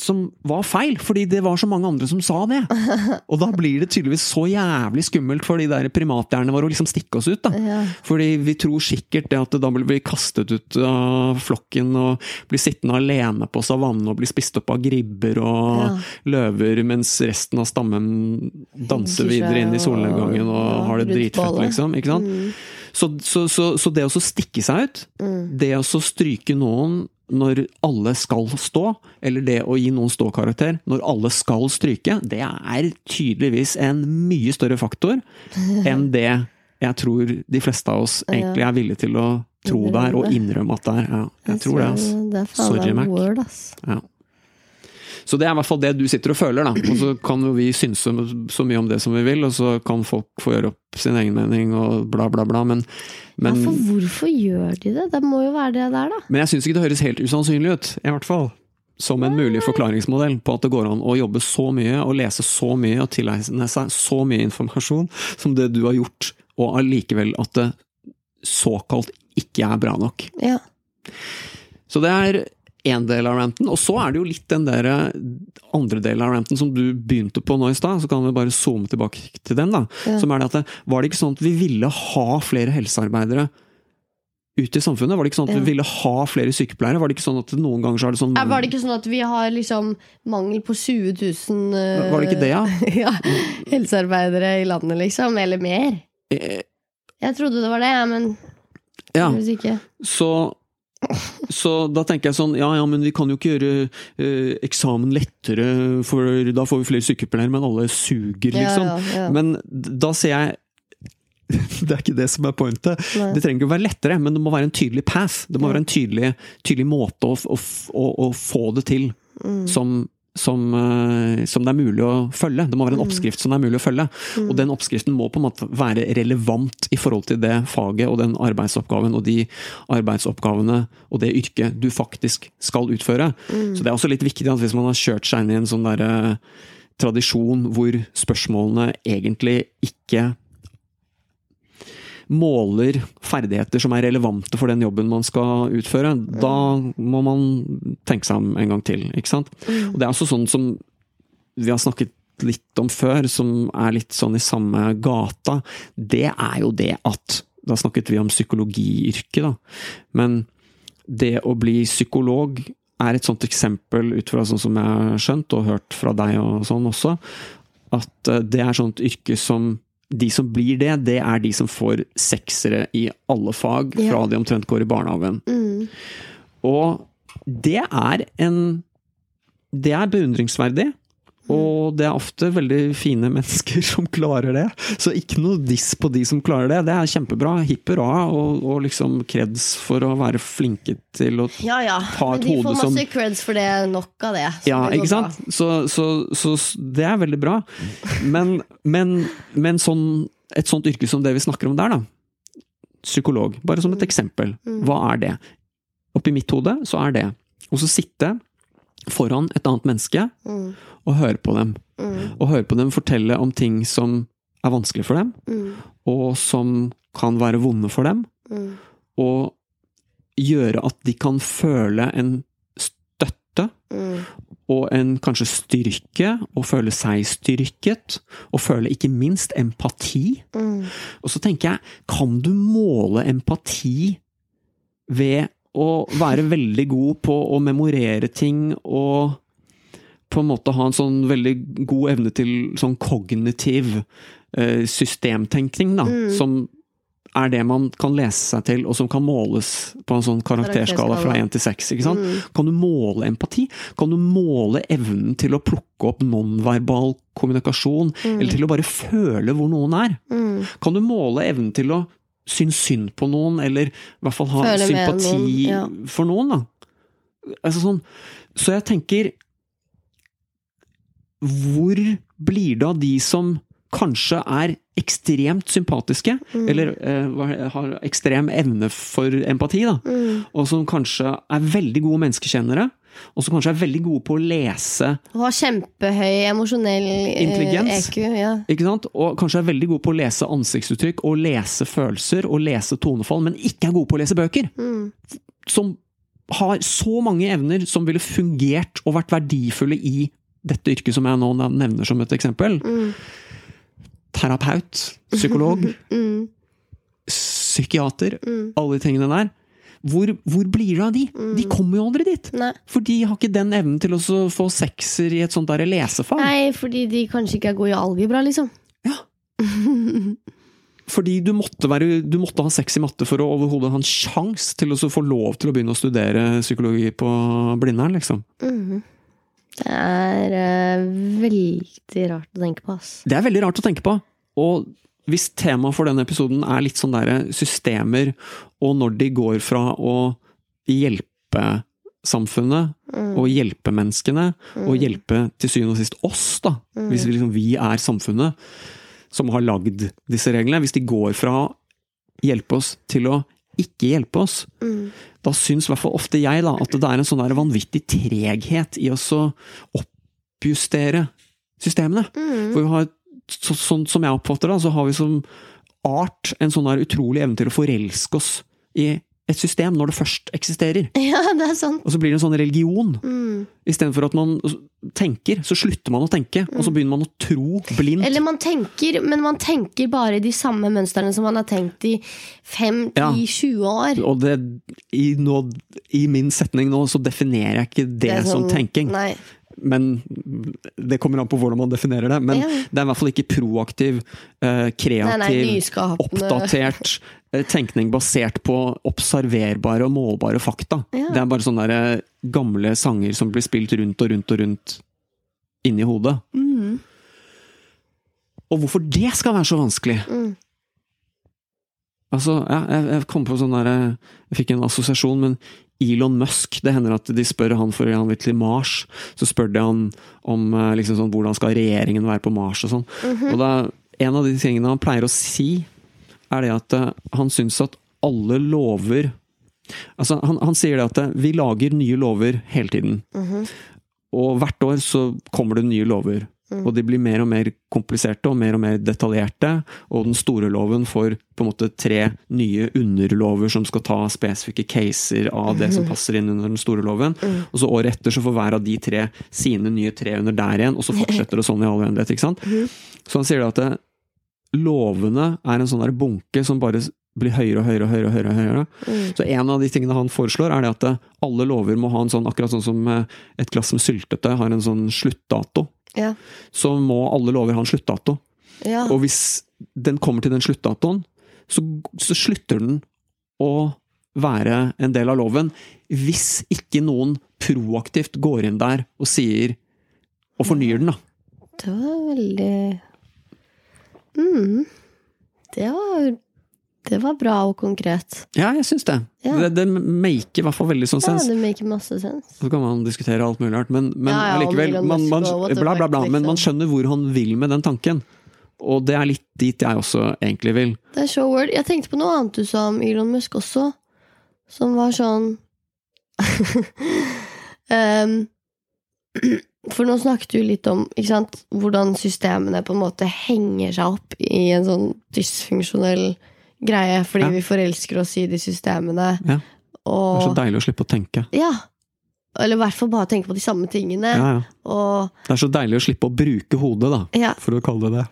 som var feil, fordi det var så mange andre som sa det. Og da blir det tydeligvis så jævlig skummelt for de der primathjernene våre å liksom stikke oss ut. da. Ja. Fordi vi tror sikkert det at da blir vi kastet ut av flokken og blir sittende alene på savannen og blir spist opp av gribber og Ja. løver, mens resten av stammen danser videre inn i solnedgangen og ja, har det dritfett, liksom. Ikke sant? Mm. Så, så, så, så det å så stikke seg ut, Mm. det å så stryke noen når alle skal stå, eller det å gi noen ståkarakter når alle skal stryke, det er tydeligvis en mye større faktor enn det jeg tror de fleste av oss egentlig er villige til å tro det er, og innrømme at det er. Ja, jeg tror det, altså. Sorry, Mac. Ja. Så det er i hvert fall det du sitter og føler, da. Og så kan jo vi synse så mye om det som vi vil, og så kan folk få gjøre opp sin egen mening og bla, bla, bla. Men, men, ja, for hvorfor gjør de det? Det må jo være det der, da. men jeg syns ikke det høres helt usannsynlig ut, i hvert fall. Som en mulig forklaringsmodell på at det går an å jobbe så mye og lese så mye og tilegne seg så mye informasjon som det du har gjort, og allikevel at det såkalt ikke er bra nok. Ja. Så det er én del av ranten. Og så er det jo litt den der andre delen av ranten som du begynte på nå i stad, så kan vi bare zoome tilbake til den. da. Ja. Som er det at det, Var det ikke sånn at vi ville ha flere helsearbeidere ut i samfunnet? Var det ikke sånn at Ja. vi ville ha flere sykepleiere? Var det ikke sånn at noen ganger så er det sånn var det ikke sånn at vi har liksom mangel på 20 000 uh, Var det ikke det, ja? ja, helsearbeidere i landet, liksom? Eller mer? Eh, Jeg trodde det var det, men Ja, ikke så så da tenker jeg sånn, ja ja, men vi kan jo ikke gjøre eh, eksamen lettere, for da får vi flere sykepleiere, men alle suger, liksom. Ja, ja, ja. Men da ser jeg Det er ikke det som er pointet. Nei. Det trenger ikke å være lettere, men det må være en tydelig path. Det må være en tydelig, tydelig måte å, å, å, å få det til Mm. som, som, eh, som det er mulig å følge. Det må være en oppskrift som det er mulig å følge. Og den oppskriften må på en måte være relevant i forhold til det faget og den arbeidsoppgaven og de arbeidsoppgavene og det yrket du faktisk skal utføre. Så det er også litt viktig at hvis man har kjørt seg inn i en sånn derre tradisjon hvor spørsmålene egentlig ikke måler ferdigheter som er relevante for den jobben man skal utføre, da må man tenke seg om en gang til. ikke sant? Og Det er også sånn som vi har snakket litt om før, som er litt sånn i samme gata. Det er jo det at Da snakket vi om psykologiyrket, da. Men det å bli psykolog er et sånt eksempel ut fra sånn som jeg har skjønt, og hørt fra deg og sånn også, at eh, det er sånt yrke som de som blir det, det er de som får seksere i alle fag fra de omtrent går i barnehagen. Mm. Og det er en Det er beundringsverdig. Og det er ofte veldig fine mennesker som klarer det. Så ikke noe diss på de som klarer det. Det er kjempebra. Hipp hurra, og, og liksom kreds for å være flinke til å Ja ja, Ta et men de hode får som- masse creds for det. Nok av det. så Ja, det ikke sant? Så, så, så det er veldig bra. Men, men, men sånn, et sånt yrke som det vi snakker om der, da. Psykolog. Bare som et eksempel. Hva er det? Oppi mitt hode så er det å sitte foran et annet menneske. Mm, og høre på dem. mm, Og høre på dem fortelle om ting som er vanskelig for dem, mm, og som kan være vonde for dem. mm, Og gjøre at de kan føle en støtte mm, og en kanskje styrke, og føle seg styrket, og føle ikke minst empati. mm. Og så tenker jeg, kan du måle empati ved å være veldig god på å memorere ting og på en måte ha en sånn veldig god evne til sånn kognitiv eh, systemtenkning, da, Mm. som er det man kan lese seg til, og som kan måles på en sånn karakterskala fra Karakterskala. 1 til 6. Ikke sant? Mm. Kan du måle empati? Kan du måle evnen til å plukke opp nonverbal kommunikasjon, eller til å bare føle hvor noen er? Mm. Kan du måle evnen til å synes synd på noen, eller i hvert fall ha Føle sympati noen, ja. for noen, da? Altså sånn, så jeg tenker Hvor blir det av de som kanskje er ekstremt sympatiske, Mm. eller eh, har ekstrem evne for empati, da, Mm. og som kanskje er veldig gode menneskekjennere, og som kanskje er veldig gode på å lese Og har kjempehøy emosjonell eh, Intelligens. EQ. Ja. Ikke sant? Og kanskje er veldig gode på å lese ansiktsuttrykk og lese følelser og lese tonefall, men ikke er gode på å lese bøker. Mm. Som har så mange evner som ville fungert og vært verdifulle i dette yrket som jeg nå nevner som et eksempel. Mm. Terapeut, psykolog, Mm. psykiater, Mm. alle de tingene der. Hvor, hvor blir det av de? De kommer jo aldri dit! Nei. For de har ikke den evnen til å få sekser i et sånt der lesefag. Nei, fordi de kanskje ikke er gode i algebra, liksom. Ja. Fordi du måtte, være, du måtte ha sex i matte for å overhodet ha en sjanse til å få lov til å begynne å studere psykologi på Blindern, liksom. Mhm. Det er uh, veldig rart å tenke på, ass. Det er veldig rart å tenke på. Og hvis temaet for denne episoden er litt sånn derre systemer, og når de går fra å hjelpe samfunnet, og hjelpe menneskene, og hjelpe til syvende og sist oss, da, hvis vi, liksom, vi er samfunnet som har lagd disse reglene, hvis de går fra å hjelpe oss til å ikke hjelpe oss, Mm. da syns i hvert fall ofte jeg da, at det er en sånn der vanvittig treghet i å oppjustere systemene. Mm. For vi har, så, sånn som jeg oppfatter det, så har vi som art en sånn der utrolig evne til å forelske oss i et system når det først eksisterer. Ja, det er sant. Og så blir det en sånn religion. Mm. Istedenfor at man tenker, så slutter man å tenke, og så begynner man å tro blindt. Eller man tenker, men man tenker bare de samme mønstrene som man har tenkt i Ja. 5-10-20 år. Og det, i, nå, i min setning nå, så definerer jeg ikke det, er som sånn- tenking. Nei. Men det kommer an på hvordan man definerer det. Men Ja. det er i hvert fall ikke proaktiv, eh, kreativ, Nei, nei, oppdatert eh, tenkning basert på observerbare og målbare fakta. Ja. Det er bare sånne der, eh, gamle sanger som blir spilt rundt og rundt og rundt inni hodet. Mm. Og hvorfor det skal være så vanskelig? Mm. Altså, ja, jeg, jeg kom på sånn der Jeg fikk en assosiasjon, men Elon Musk Det hender at de spør han for han vil til Mars. Så spør de han om eh, liksom sånn, hvordan skal regjeringen være på Mars og sånn. Mhm. Og da, En av de tingene han pleier å si, er det at eh, han syns at alle lover Altså, han, han sier det at eh, vi lager nye lover hele tiden. Mhm. Og hvert år så kommer det nye lover. Mm. Og de blir mer og mer kompliserte og mer og mer detaljerte. Og den store loven får på en måte tre nye underlover som skal ta spesifikke caser av det som passer inn under den store loven. Mm. Og så året etter så får hver av de tre sine nye tre under der igjen, og så fortsetter det sånn i all uendelighet. ikke sant? Mhm. Så han sier da at det, lovene er en sånn der bunke som bare blir høyere og høyere og høyere. og høyere, og høyere. Mm. Så en av de tingene han foreslår, er det at eh, alle lover må ha en sånn, akkurat sånn som eh, et glass med syltetøy har en sånn sluttdato. Ja. Så må alle lover ha en sluttdato. Ja. Og hvis den kommer til den sluttdatoen, så, så slutter den å være en del av loven. Hvis ikke noen proaktivt går inn der og sier og fornyer den, da. Det var veldig mm. Det var Det var bra og konkret. Ja, jeg syns det. Ja. det. Det maker i hvert fall veldig sånn sens. Ja, det maker masse sens. Så kan man diskutere alt mulig rart, men, men Ja, ja, om allikevel man, man, bla, bla, bla, Men liksom. man skjønner hvor han vil med den tanken. Og det er litt dit jeg også egentlig vil. Det er show word. Jeg tenkte på noe annet du sa om Elon Musk også, som var sånn um, For nå snakket du litt om sant, hvordan systemene på en måte henger seg opp i en sånn dysfunksjonell greie, fordi Ja. vi forelsker oss i de systemene. Ja. Det er så deilig å slippe å tenke. Ja. Eller i hvert fall bare tenke på de samme tingene. Ja, ja. Og Det er så deilig å slippe å bruke hodet, da, ja, for å kalle det det.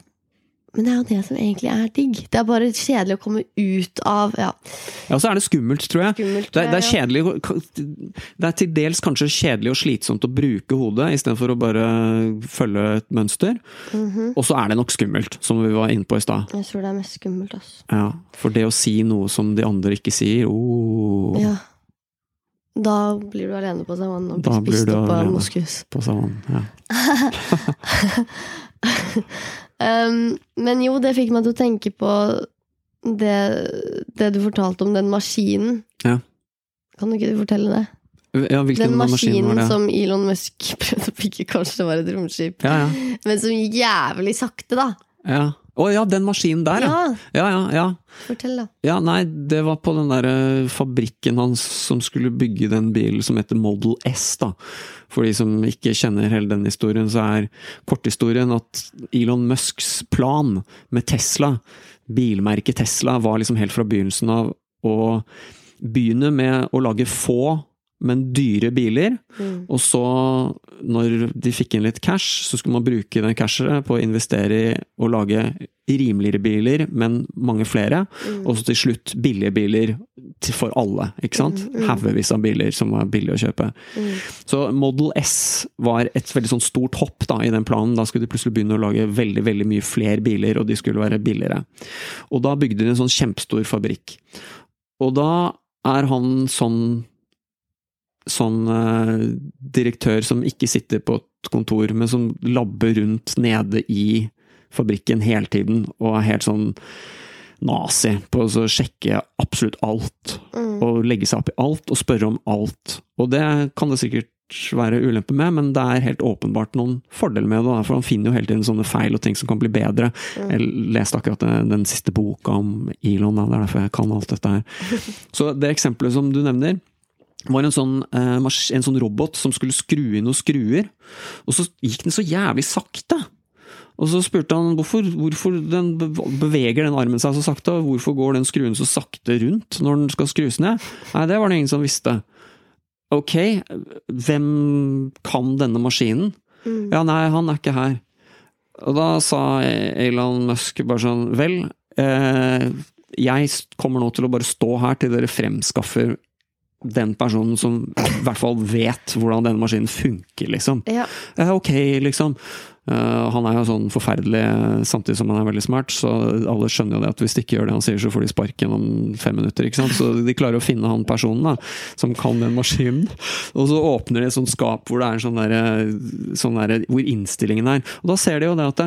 Men det er jo det som egentlig er digg. Det er bare kjedelig å komme ut av ja, Ja, så er det skummelt, tror jeg. skummelt. Det, det er kjedelig Det er til dels kanskje kjedelig og slitsomt å bruke hodet, istedenfor å bare følge et mønster. Mhm. Og så er det nok skummelt, som vi var inne på i stad. Jeg tror det er mest skummelt, altså. Ja, for det å si noe som de andre ikke sier, oh, Ja. Da blir du alene på savannen og blir spist opp av moskus. på savannen. Ja. Um, men jo, det fikk meg til å tenke på det, det du fortalte om den maskinen. Ja. Kan du ikke fortelle det? ja, Den maskin maskinen var det? som Elon Musk prøvde å bygge, kanskje det var et romskip, Ja, ja. men som gikk jævlig sakte, da. Å ja, den maskinen der, ja. Ja, Ja, ja, ja. fortell, da. Ja, nei, det var på den der eh, fabrikken hans som skulle bygge den bilen som heter Model S, da. For de som ikke kjenner hele den historien, så er korthistorien at Elon Musks plan med Tesla, bilmerket Tesla, var liksom helt fra begynnelsen av å begynne med å lage få, men dyre biler. Mm. Og så, når de fikk inn litt cash, så skulle man bruke den cashet på å investere i å lage rimeligere biler, men mange flere. Mm. Og så til slutt billige biler til- for alle, ikke sant? Mm, mm. Haugevis av biler som var billige å kjøpe. Mm. Så Model S var et veldig sånn stort hopp da, i den planen. Da skulle de plutselig begynne å lage veldig veldig mye flere biler, og de skulle være billigere. Og da bygde de en sånn kjempestor fabrikk. Og da er han sånn sånn eh, direktør som ikke sitter på et kontor, men som labber rundt nede i fabrikken hele tiden, og er helt sånn nazi på å sjekke absolutt alt Mm. og legge seg opp i alt og spørre om alt. Og det kan det sikkert være ulempe med, men det er helt åpenbart noen fordeler med det. For han finner jo hele tiden sånne feil og ting som kan bli bedre. Mm. Jeg leste akkurat den, den siste boka om Elon, da, det er derfor jeg kan alt dette her. Så det eksempelet som du nevner, var en sånn, eh, en sånn robot som skulle skru inn noen skruer, og så gikk den så jævlig sakte. Og så spurte han hvorfor, hvorfor den beveger den armen seg så sakte, og hvorfor går den skruen så sakte rundt når den skal skrus ned? Nei, det var det ingen som visste. Ok, hvem kan denne maskinen? Mm. Ja, nei, han er ikke her. Og da sa Elon Musk bare sånn, vel, eh, jeg kommer nå til å bare stå her til dere fremskaffer den personen som i hvert fall vet hvordan denne maskinen funker, liksom. Ja. Ok, liksom. Uh, han er jo sånn forferdelig eh, samtidig som han er veldig smart, så alle skjønner jo det at hvis de ikke gjør det han sier, så får de sparken om fem minutter. ikke sant? Så de klarer å finne han personen da, som kan den maskinen. Og så åpner de et sånt skap hvor det er en sånn derre sånn der, hvor innstillingen er. Og da ser de jo det at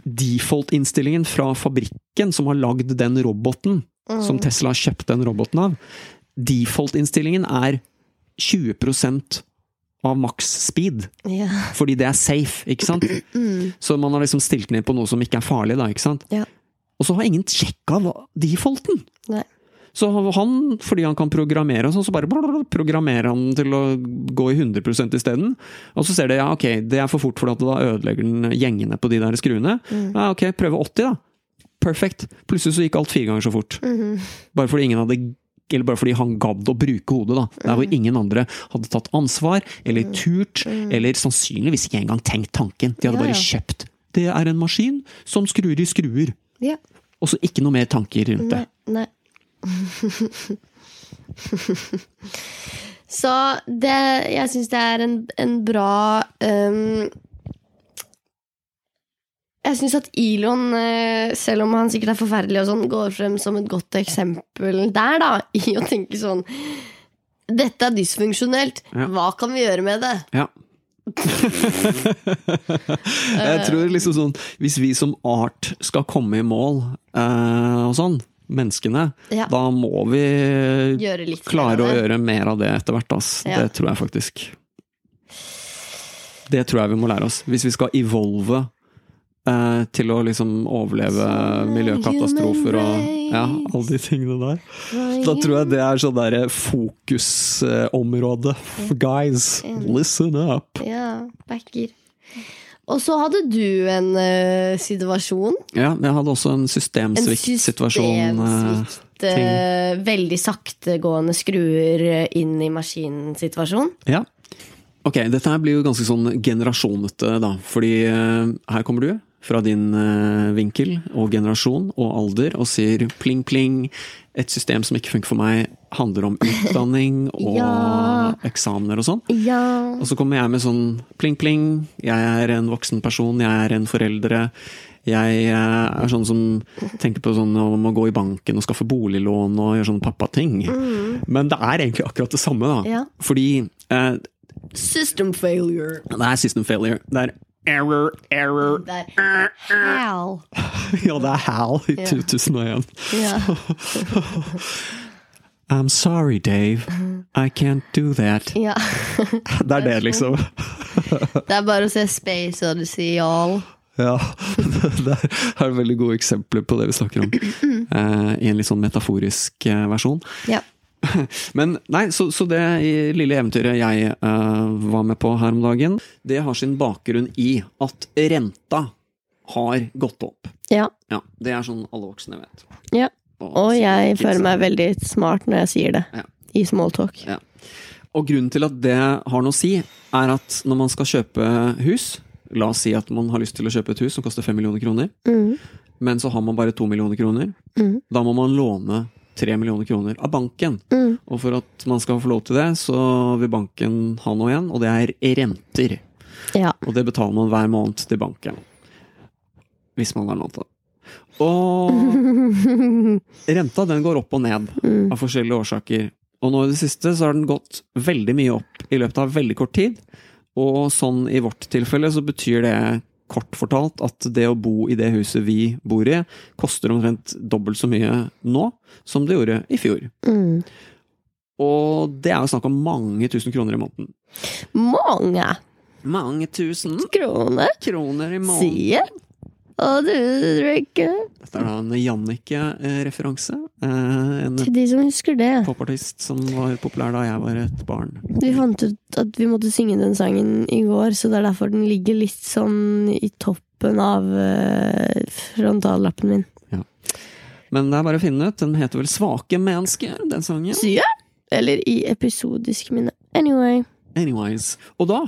default-innstillingen fra fabrikken som har lagd den roboten, Mm. som Tesla har kjøpt den roboten av, default-innstillingen er 20% av maks speed. Ja. Fordi det er safe, ikke sant? Mm. Så man har liksom stilt ned på noe som ikke er farlig, da, ikke sant? Ja. Og så har ingen sjekka defaulten! Nei. Så han, fordi han kan programmere og sånn, så bare programmerer han til å gå i 100% isteden. Og så ser de ja, ok, det er for fort, for da ødelegger den gjengene på de der skruene. Mm. Ja, ok, prøve 80, da. Perfekt. Plutselig så gikk alt fire ganger så fort. Mhm. Bare fordi ingen hadde eller bare fordi han gadd å bruke hodet, da. Der hvor ingen andre hadde tatt ansvar, eller turt, eller sannsynligvis ikke engang tenkt tanken. De hadde bare kjøpt. Det er en maskin som skrur i skruer. Ja. Og så ikke noe mer tanker rundt det. Nei. nei. Så det Jeg syns det er en, en bra um, Jeg syns at Elon, eh, selv om han sikkert er forferdelig, og sånn, går frem som et godt eksempel der, da, i å tenke sånn Dette er dysfunksjonelt. Ja. Hva kan vi gjøre med det? Ja. Jeg tror liksom sånn Hvis vi som art skal komme i mål eh, og sånn, menneskene, Ja. da må vi klare å gjøre mer av det etter hvert. Det tror jeg faktisk. Det tror jeg vi må lære oss. Hvis vi skal evolve eh, til å liksom overleve miljøkatastrofer og ja, alle de tingene der. Da tror jeg det er sånn der fokusområde. Guys, listen up! Ja, backer. Og så hadde du en uh, situasjon. Ja, jeg hadde også en systemsviktsituasjon. eh, systemsvikt. uh, veldig saktegående skruer inn i maskinen-situasjon. Ja. Ok, dette her blir jo ganske sånn generasjonete, da. Fordi uh, her kommer du fra din eh, vinkel og generasjon og alder og sier pling, pling. Et system som ikke funker for meg, handler om utdanning og Ja. eksamener og sånn. Ja. Og så kommer jeg med sånn pling, pling. Jeg er en voksen person, jeg er en foreldre. Jeg eh, er sånn som tenker på sånn om å gå i banken og skaffe boliglån og gjøre sånne pappating. Men det er egentlig akkurat det samme, da. Mm. Ja. Fordi eh, System failure. det er system failure. Det er error, error. Det er Hal. Ja, det er HAL i Ja. 2001. Ja. I'm sorry, Dave. I can't do that. ja. Det er det, liksom. Det er bare å se Space Odyssey, y'all. Ja, det er veldig gode eksempler på det vi snakker om. eh, I en litt sånn metaforisk eh, versjon. Ja. Men nei, så, så det lille eventyret jeg uh, var med på her om dagen, det har sin bakgrunn i at renta har gått opp. ja. Ja, Det er sånn alle voksne vet. Ja. Og jeg føler meg veldig smart når jeg sier det. Ja. I smalltalk. Ja. Og grunnen til at det har noe å si, er at når man skal kjøpe hus La oss si at man har lyst til å kjøpe et hus som koster fem millioner kroner, Mm. men så har man bare to millioner kroner. Mm. Da må man låne tre millioner kroner av banken. Mm. Og for at man skal få lov til det, så vil banken ha noe igjen, og det er renter. Ja. Og det betaler man hver måned til banken. Hvis man har lånt det. Og renta den går opp og ned Mm. av forskjellige årsaker. Og nå i det siste så har den gått veldig mye opp i løpet av veldig kort tid. Og sånn i vårt tilfelle så betyr det kort fortalt at det å bo i det huset vi bor i, koster omtrent dobbelt så mye nå som det gjorde i fjor. Mm. Og det er jo snakk om mange tusen kroner i måneden. Mange Mange tusen kroner, kroner i måneden. sier Og du drikker Dette er da en Jannicke-referanse. Eh, En Til de som husker det. popartist som var populær da jeg var et barn. Vi fant ut at vi måtte synge den sangen i går, så det er derfor den ligger litt sånn i toppen av eh, frontallappen min. Men det er bare å finne ut. Den heter vel 'Svake mennesker', den sangen. Sier jeg? Eller i episodisk minne. Anyway. Anyways. Og da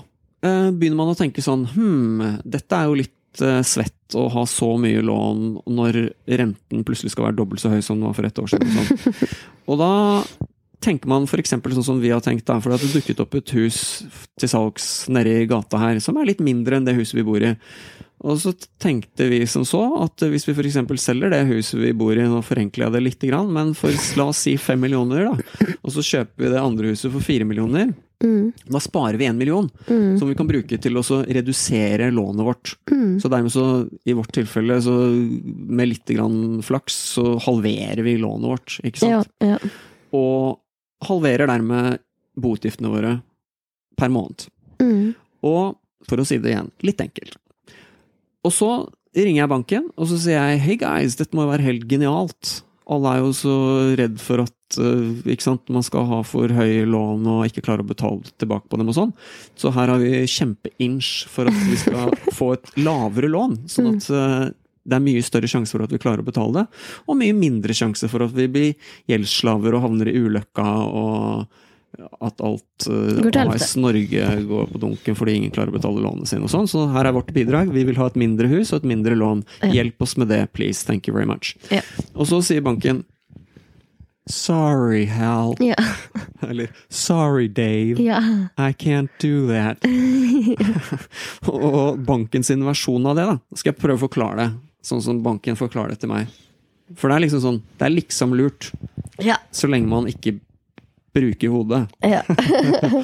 eh, begynner man å tenke sånn Hm, dette er jo litt svett å ha så mye lån når renten plutselig skal være dobbelt så høy som den var for et år siden. Sånn. og da tenker man eksempel sånn som vi har tenkt, da, for det dukket opp et hus til salgs nede i gata her, som er litt mindre enn det huset vi bor i. Og så tenkte vi som så at hvis vi f.eks. selger det huset vi bor i, nå forenkler jeg det lite grann, men for la oss si fem millioner, da, og så kjøper vi det andre huset for fire millioner, Mm, da sparer vi én million, mm, som vi kan bruke til å redusere lånet vårt. mm. Så dermed så, i vårt tilfelle, så med litt grann flaks, så halverer vi lånet vårt, ikke sant? Ja, ja. Og halverer dermed boutgiftene våre per måned. Mm, Og for å si det igjen, litt enkelt. Og så ringer jeg banken, og så sier jeg 'Hey guys, dette må jo være helt genialt. Alle er jo så redd for at eh, sant, man skal ha for høye lån og ikke klare å betale tilbake på dem og sånn. Så her har vi kjempeinch for at vi skal få et lavere lån, sånn at eh, det er mye større sjanse for at vi klarer å betale det, og mye mindre sjanse for at vi blir gjeldsslaver og havner i ulykka og at alt uh, helvete. AS Norge går på dunken fordi ingen klarer å betale lånene sine og sånn. Så her er vårt bidrag. Vi vil ha et mindre hus og et mindre lån. Ja. Hjelp oss med det, please. Thank you very much. Ja. Og så sier banken Sorry, Hal. ja. Eller Sorry, Dave. ja. I can't do that. og banken sin versjon av det, da, skal jeg prøve å forklare det. Sånn som banken forklarer det til meg. For det er liksom sånn Det er liksom lurt, ja. så lenge man ikke bruker hodet. ja.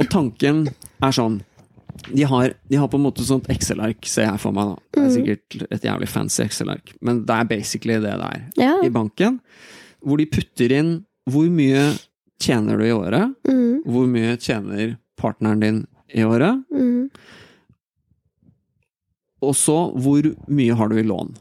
Og tanken er sånn de har, de har på en måte sånt Excel-ark, ser jeg for meg. da. Det er sikkert et jævlig fancy Excel-ark, men det er basically det det er Ja. i banken. Hvor de putter inn hvor mye tjener du i året, Mm, hvor mye tjener partneren din i året, mm, og så hvor mye har du i lån.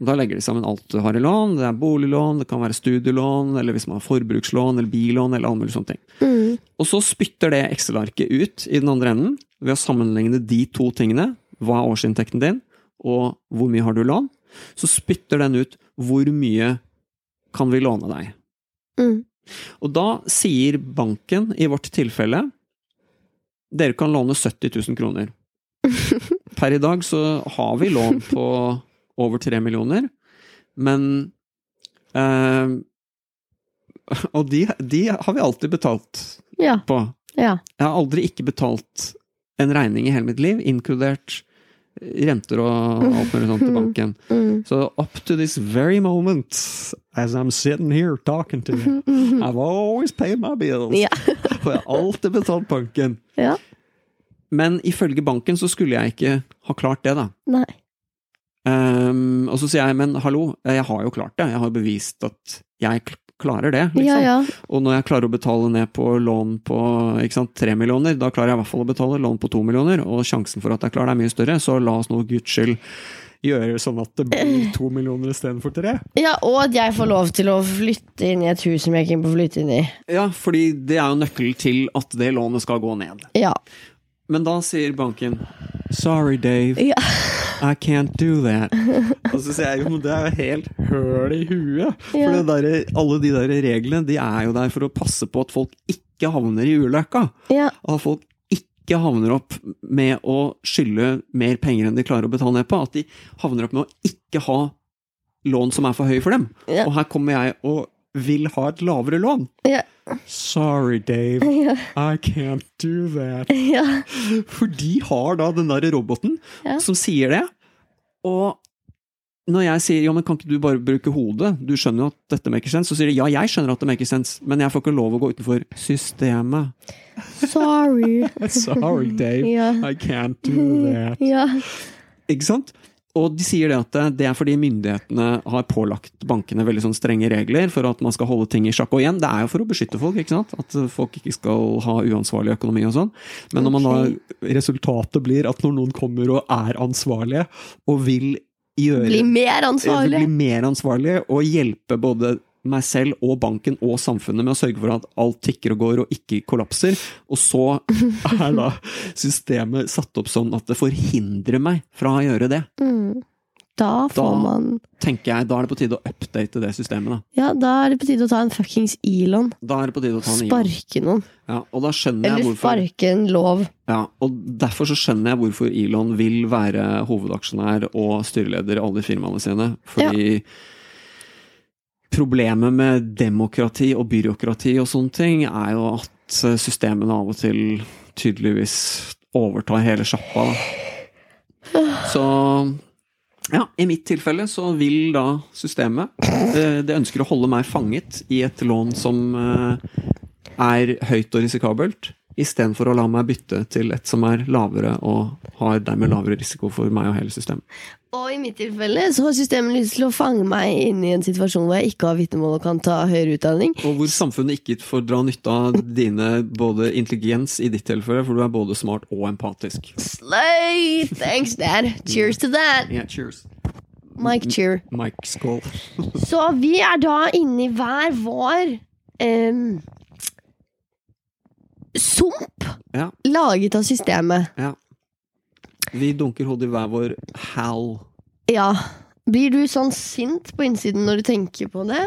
Da legger de sammen alt du har i lån. Det er boliglån, det kan være studielån, eller hvis man har forbrukslån eller billån, eller alle mulige sånne ting. mm, Og så spytter det Excel-arket ut i den andre enden, ved å sammenligne de to tingene. Hva er årsinntekten din, og hvor mye har du lån? Så spytter den ut hvor mye kan vi låne deg. mm. Og da sier banken, i vårt tilfelle, dere kan låne 70 000 kroner. Per i dag så har vi lån på over 3 millioner, men eh, Og de, de har vi alltid betalt Ja. på. Ja. Jeg har aldri ikke betalt en regning i hele mitt liv, inkludert renter og alt mulig sånt til banken. Mm. Så up to this very moment, as I'm sitting here talking to you, I've always paid my bills. Ja. Og jeg har alltid betalt banken. ja. Men ifølge banken så skulle jeg ikke ha klart det, da. Nei. Ehm, og så sier jeg, men hallo, jeg har jo klart det. Jeg har bevist at jeg klarer det, liksom. Ja, ja. Og når jeg klarer å betale ned på lån på tre millioner, da klarer jeg i hvert fall å betale lån på to millioner, og sjansen for at jeg klarer det er mye større, så la oss nå guds skyld gjøre sånn at det blir to millioner istedenfor tre. Ja, og at jeg får lov til å flytte inn i et hus som jeg ikke får flytte inn i. Ja, fordi det er jo nøkkelen til at det lånet skal gå ned. Ja. Men da sier banken Sorry, Dave. Ja. I can't do that. Og så sier jeg jo, men det er jo helt høl i huet. For Ja. det derre- alle de der reglene de er jo der for å passe på at folk ikke havner i ulykka. Ja. At folk ikke havner opp med å skylde mer penger enn de klarer å betale ned på. At de havner opp med å ikke ha lån som er for høye for dem. Ja. Og her kommer jeg og vil ha et lavere lån. Ja. Sorry, Dave. Ja. I can't do that. ja. For de har da den der roboten som sier det. Og når jeg sier ja, men kan ikke du bare bruke hodet, du skjønner jo at dette maker sense, så sier de ja, jeg skjønner at det maker sense, men jeg får ikke lov å gå utenfor systemet. Sorry. Sorry, Dave. I can't do that. Ja. Ikke sant? Og de sier det at det er fordi myndighetene har pålagt bankene veldig sånn strenge regler for at man skal holde ting i sjakk. Og igjen, det er jo for å beskytte folk, ikke sant? At folk ikke skal ha uansvarlig økonomi og sånn. Men når man da, resultatet blir at når noen kommer og er ansvarlige, og vil gjøre Bli mer ansvarlige! Bli mer ansvarlig og hjelpe både meg selv og banken og samfunnet med å sørge for at alt tikker og går og ikke kollapser. Og så er da systemet satt opp sånn at det forhindrer meg fra å gjøre det. Mm. Da får Da- man Tenker jeg, Da er det på tide å update det systemet. Da Ja, da er det på tide å ta en fuckings Elon. Da er det på tide å ta en. Sparke noen. Ja, og da skjønner jeg Eller hvorfor sparke en lov. ja, Og derfor så skjønner jeg hvorfor Elon vil være hovedaksjonær og styreleder i alle firmaene sine. Fordi problemet med demokrati og byråkrati og sånne ting, er jo at systemene av og til tydeligvis overtar hele sjappa. Så ja, i mitt tilfelle så vil da systemet eh, Det ønsker å holde meg fanget i et lån som eh, er høyt og risikabelt, istedenfor å la meg bytte til et som er lavere og har dermed lavere risiko for meg og hele systemet. Og i mitt tilfelle så har systemet lyst til å fange meg inn i en situasjon hvor jeg ikke har vitnemål og kan ta høyere utdanning. Og hvor samfunnet ikke får dra nytte av dine både intelligens i ditt tilfelle, for du er både smart og empatisk. Slay! Thanks, dad. Cheers to that. Yeah, cheers. Mike cheer. Mike, skål. Så vi er da inne i hver vår um, sump Ja, laget av systemet. ja. Vi dunker hodet i hver vår hal. Ja. Blir du sånn sint på innsiden når du tenker på det?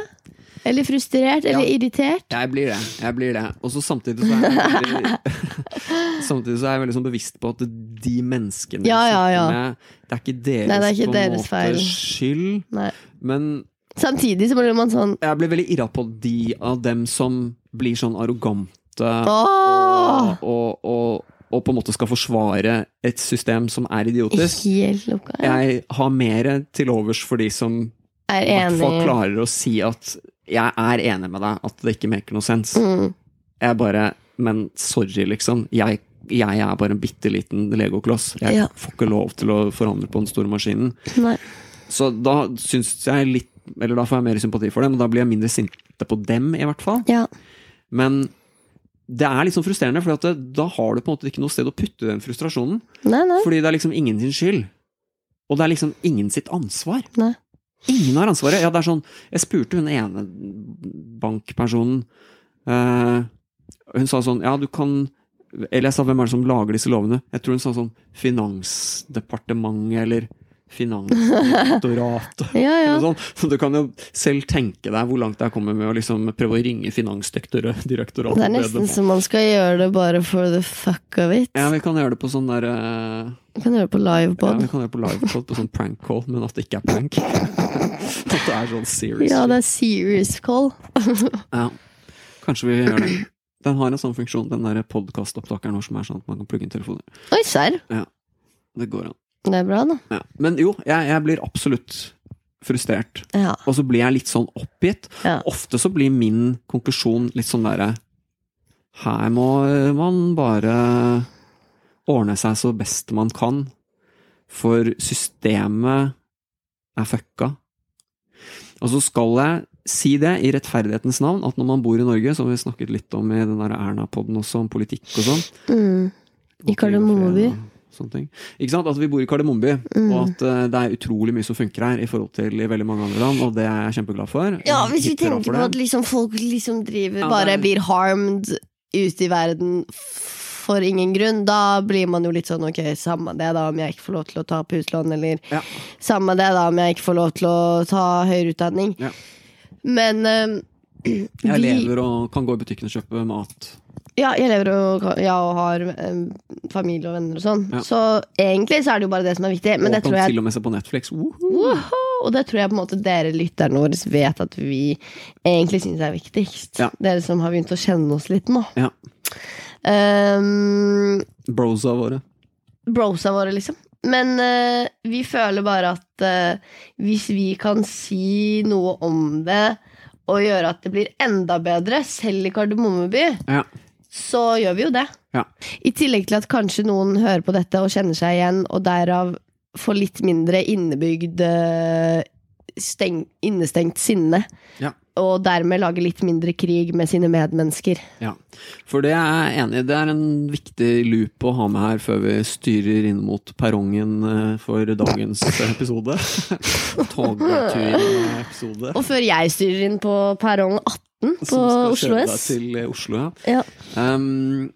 Eller frustrert? Eller Ja. irritert? Jeg blir det. jeg blir det. Og så samtidig så er jeg veldig, samtidig så er jeg veldig sånn bevisst på at de menneskene Ja, ja, ja. med, det er ikke deres, Nei, det er ikke deres måte feil. skyld. Nei. Men Samtidig så blir man sånn jeg blir veldig irra på de av dem som blir sånn arrogante Åh! og, og, og, og på en måte skal forsvare et system som er idiotisk. Helt lukka. Ja. Jeg har mer til overs for de som Er i hvert fall klarer å si at jeg er enig med deg, at det ikke maker noe sens. Mm. Jeg bare Men sorry, liksom. Jeg, jeg er bare en bitte liten legokloss. Jeg Ja. får ikke lov til å forandre på den store maskinen. Nei. Så da syns jeg litt Eller da får jeg mer sympati for dem, og da blir jeg mindre sinte på dem, i hvert fall. Ja. Men det er sånn frustrerende, for at det, da har du på en måte ikke noe sted å putte den frustrasjonen. Nei, nei. Fordi det er liksom ingen sin skyld. Og det er liksom ingen sitt ansvar. Nei. Ingen har ansvaret. Ja, det er sånn Jeg spurte hun ene bankpersonen eh, Hun sa sånn Ja, du kan Eller jeg sa hvem er det som lager disse lovene? Jeg tror hun sa sånn Finansdepartementet eller Finansdirektoratet. Ja, ja. Sånn. Så du kan jo selv tenke deg hvor langt jeg kommer med å liksom prøve å ringe Finansdirektoratet. Det er nesten så man skal gjøre det bare for the fuck of it. Ja, vi kan gjøre det på sånn der uh... Vi kan gjøre det på livepod. Ja, vi kan gjøre det på livepod, på sånn prank call, men at det ikke er prank. At det er sånn serious. Ja, det er serious call. Ja. Kanskje vi gjør det. Den har en sånn funksjon, den der podkastopptakeren vår som er sånn at man kan plugge inn telefoner. Oi, serr. Det går an. Det er bra, da. Ja. Men jo, jeg, jeg blir absolutt frustrert. Ja. Og så blir jeg litt sånn oppgitt. Ja. Ofte så blir min konklusjon litt sånn derre Her må man bare ordne seg så best man kan, for systemet er fucka. Og så skal jeg si det i rettferdighetens navn, at når man bor i Norge, som vi snakket litt om i den Erna-podden også, om politikk og sånn Mm. I Kardemommeby. Sånne ting. Ikke sant? At vi bor i Kardemommeby, Mm. og at uh, det er utrolig mye som funker her i forhold til i veldig mange andre land, og det er jeg kjempeglad for. Ja, hvis vi tenker på det. at liksom folk liksom driver Ja, Bare blir harmed ute i verden for ingen grunn, da blir man jo litt sånn ok, samme det da om jeg ikke får lov til å ta opp huslån, eller Ja. samme det da om jeg ikke får lov til å ta høyere utdanning. Ja. Men eh, Jeg lever og kan gå i butikken og kjøpe mat. Ja, jeg lever og, ja, og har eh, familie og venner og sånn. Ja. Så egentlig så er det jo bare det som er viktig. Men og det kan tror jeg til og med se på Netflix. Og det tror jeg på en måte dere lytterne våre vet at vi egentlig syns er viktigst. Ja. Dere som har begynt å kjenne oss litt nå. Ja. Um, Brosa våre. brosa våre, liksom. Men uh, vi føler bare at eh, hvis vi kan si noe om det, og gjøre at det blir enda bedre, selv i Kardemommeby, Ja. Så gjør vi jo det. Ja. I tillegg til at kanskje noen hører på dette og kjenner seg igjen, og derav får litt mindre innebygd eh, steng, innestengt sinne. Ja. Og dermed lage litt mindre krig med sine medmennesker. Ja, for det er jeg enig i. Det er en viktig loop å ha med her før vi styrer inn mot perrongen eh, for dagens episode. Togturepisode. Og før jeg styrer inn på perrong 18 på Oslo S. Som skal kjøre deg til eh, Oslo, ja. Ja. Um,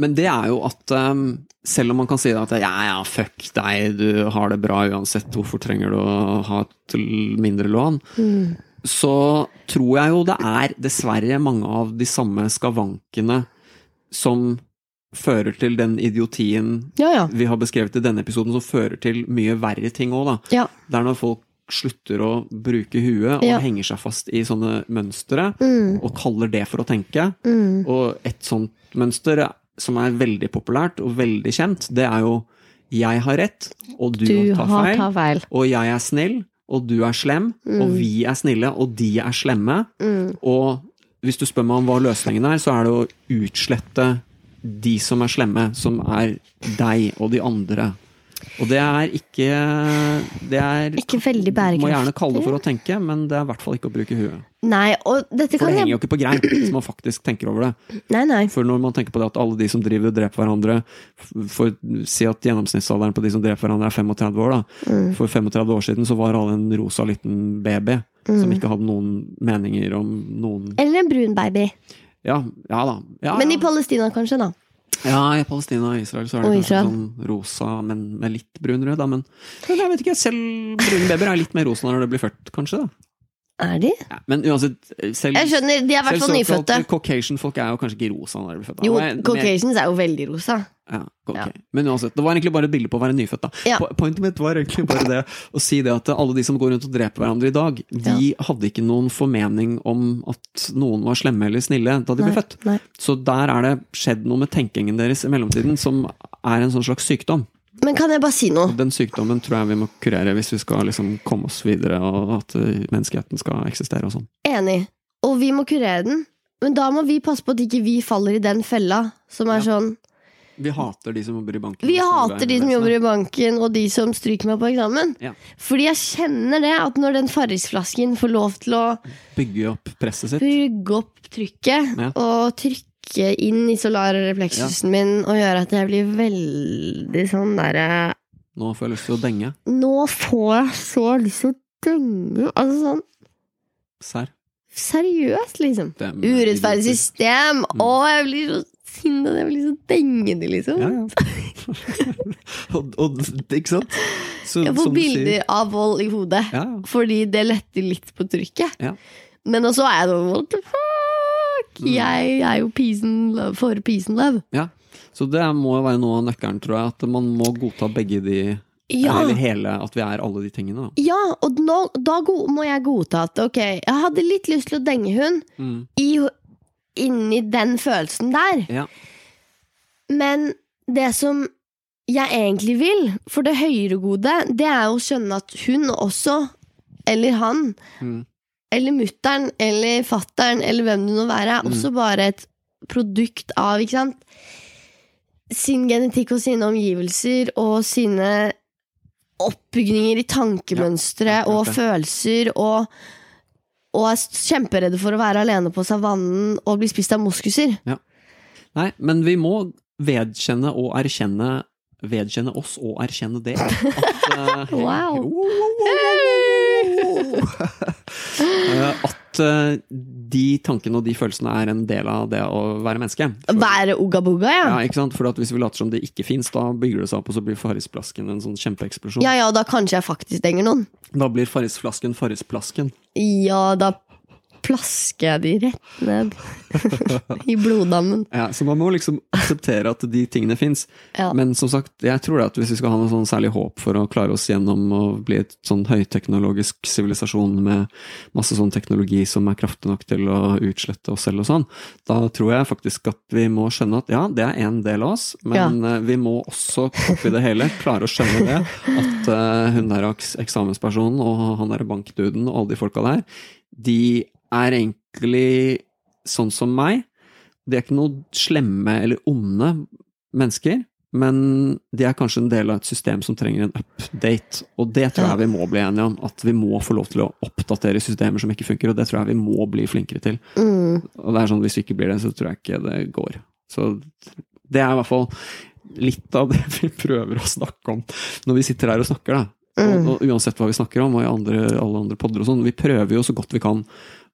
men det er jo at um, selv om man kan si at ja, ja, fuck deg, du har det bra uansett, hvorfor trenger du å ha et mindre lån? Mm. Så tror jeg jo det er dessverre mange av de samme skavankene som fører til den idiotien Ja, ja. vi har beskrevet i denne episoden, som fører til mye verre ting òg, da. ja. Det er når folk slutter å bruke huet og henger seg fast i sånne mønstre, Mm. og kaller det for å tenke. Mm. Og et sånt mønster som er veldig populært og veldig kjent, det er jo 'jeg har rett, og du, Du tar har feil', tatt feil. og 'jeg er snill, og du er slem', og Mm. 'vi er snille, og de er slemme'. Mm. Og hvis du spør meg om hva løsningen er, så er det å utslette de som er slemme, som er deg og de andre. Og det er ikke Det er Ikke veldig Må gjerne kalle det for å tenke, men det er i hvert fall ikke å bruke huet. Nei, og dette For kan det henger jo ikke på greip, hvis man faktisk tenker over det. Nei, nei. For når man tenker på det at alle de som driver og dreper hverandre For si at gjennomsnittsalderen på de som dreper hverandre er 35 år, da. Mm. For 35 år siden så var alle en rosa liten baby som Mm. ikke hadde noen meninger om noen Eller en brun baby. Ja, ja da. Ja, Men i. Palestina, kanskje, da. ja, i Palestina og Israel så er det kanskje sånn rosa, men med litt brunrød, da. Men jeg vet ikke, selv brune babyer er litt mer rosa når det blir født, kanskje. da Er de? ja, Men uansett, selv Jeg skjønner, de er i hvert fall nyfødte. Caucasian-folk er jo kanskje ikke rosa når de blir født. Jo, Caucasians er jo veldig rosa. Ja, okay. Ja. Men uansett, det var egentlig bare et bilde på å være nyfødt. da. Pointet mitt var egentlig bare det å si det at alle de som går rundt og dreper hverandre i dag, de hadde ikke noen formening om at noen var slemme eller snille da de ble Nei, født. nei. Så der er det skjedd noe med tenkingen deres i mellomtiden som er en sånn slags sykdom. Men kan jeg bare si noe? Den sykdommen tror jeg vi må kurere hvis vi skal liksom komme oss videre, og at eh, menneskeheten skal eksistere og sånn. Enig. Og vi må kurere den. Men da må vi passe på at ikke vi faller i den fella som er Ja. sånn Vi hater de som jobber i banken. Vi hater de som jobber i banken, og de som stryker meg på eksamen. Ja. Fordi jeg kjenner det, at når den Farris-flasken får lov til å Bygge opp presset sitt. bygge opp trykket, Ja. og trykke inn i solarrefleksusen min, og gjøre at jeg blir veldig sånn derre Nå får jeg lyst til å denge. Nå får jeg så lyst til å denge. Altså sånn Serr. seriøst, liksom. Er- Urettferdig system! Mm. Å, jeg blir så sinna, jeg blir så dengende, liksom. Ja, ja. og, og, ikke sant? Så, Jeg får du sier- bilder av vold i hodet, Ja, ja. fordi det letter litt på trykket. Ja. Men også er jeg sånn? Mm. Jeg er jo peace love for peace and love. ja. Så det må jo være noe av nøkkelen, tror jeg. At man må godta begge de Ja, Eller hele, at vi er alle de tingene. Da. ja og nå, da må jeg godta at ok, jeg hadde litt lyst til å denge hun Mm. i, inni den følelsen der. Ja. Men det som jeg egentlig vil, for det høyere gode, det er å skjønne at hun også, eller han, Mm. Eller mutter'n, eller fatter'n, eller hvem det nå være, er Mm. også bare et produkt av ikke sant? sin genetikk og sine omgivelser og sine oppbygninger i tankemønstre Ja, og følelser og og er kjemperedde for å være alene på savannen og bli spist av moskuser. Nei, men vi må vedkjenne og erkjenne Vedkjenne oss og erkjenne det. At, eh, Wow. Eh, At eh, de tankene og de følelsene er en del av det å være menneske. Være ugabuga, ja. Ja, ikke sant? For Hvis vi later som det ikke fins, da bygger det seg opp, og så blir Farrisplasken en sånn kjempeeksplosjon. Ja ja, da kanskje jeg faktisk denger noen. Da blir Farrisflasken Farrisplasken. Ja, da plasker jeg de rett ned i bloddammen. Ja, så man må liksom akseptere at de tingene fins. Ja. Men som sagt, jeg tror at hvis vi skal ha noe sånn særlig håp for å klare oss gjennom å bli et sånn høyteknologisk sivilisasjon med masse sånn teknologi som er kraftig nok til å utslette oss selv og sånn, da tror jeg faktisk at vi må skjønne at ja, det er en del av oss, men ja. vi må også oppi det hele klare å skjønne det, at eh, hun der eks eksamenspersonen og han der bankduden og alle de folka der, de er egentlig sånn som meg. De er ikke noe slemme eller onde mennesker, men de er kanskje en del av et system som trenger en update. Og det tror jeg vi må bli enige om, at vi må få lov til å oppdatere systemer som ikke funker, og det tror jeg vi må bli flinkere til. Mm. Og det er sånn, hvis vi ikke blir det, så tror jeg ikke det går. Så det er i hvert fall litt av det vi prøver å snakke om når vi sitter her og snakker, da. Og, og uansett hva vi snakker om, og i andre, alle andre podder og sånn, vi prøver jo så godt vi kan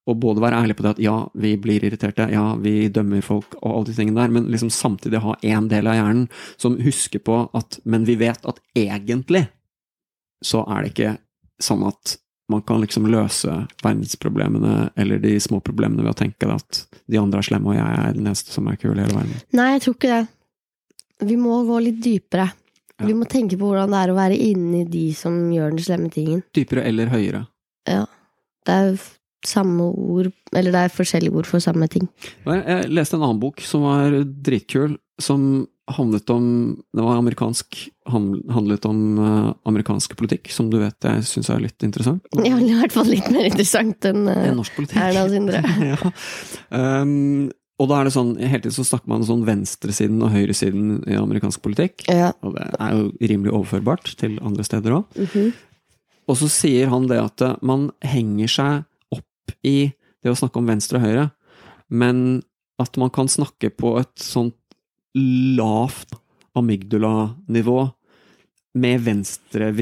å både være ærlig på det at ja, vi blir irriterte, ja, vi dømmer folk og alle de tingene der, men liksom samtidig ha én del av hjernen som husker på at men vi vet at egentlig så er det ikke sånn at man kan liksom løse verdensproblemene eller de små problemene ved å tenke at de andre er slemme, og jeg er den eneste som er kul i hele verden. Nei, jeg tror ikke det. Vi må gå litt dypere. Ja. Vi må tenke på hvordan det er å være inni de som gjør den slemme tingen. Dypere eller høyere. Ja. Det er samme ord Eller det er forskjellige ord for samme ting. Jeg jeg leste en annen bok som var dritkul, som handlet om Det var amerikansk, handlet om eh, amerikansk politikk, som du vet jeg syns er litt interessant. Ja, i hvert fall litt mer interessant enn er norsk politikk. Erna Sindre. ja. um, og da er det sånn, hele tiden så snakker man sånn venstresiden og høyresiden i amerikansk politikk. Ja. Og det er jo rimelig overførbart til andre steder òg. Mhm. Og så sier han det at eh, man henger seg opp i det å snakke om venstre og høyre, men at man kan snakke på et sånt lavt amygdala-nivå med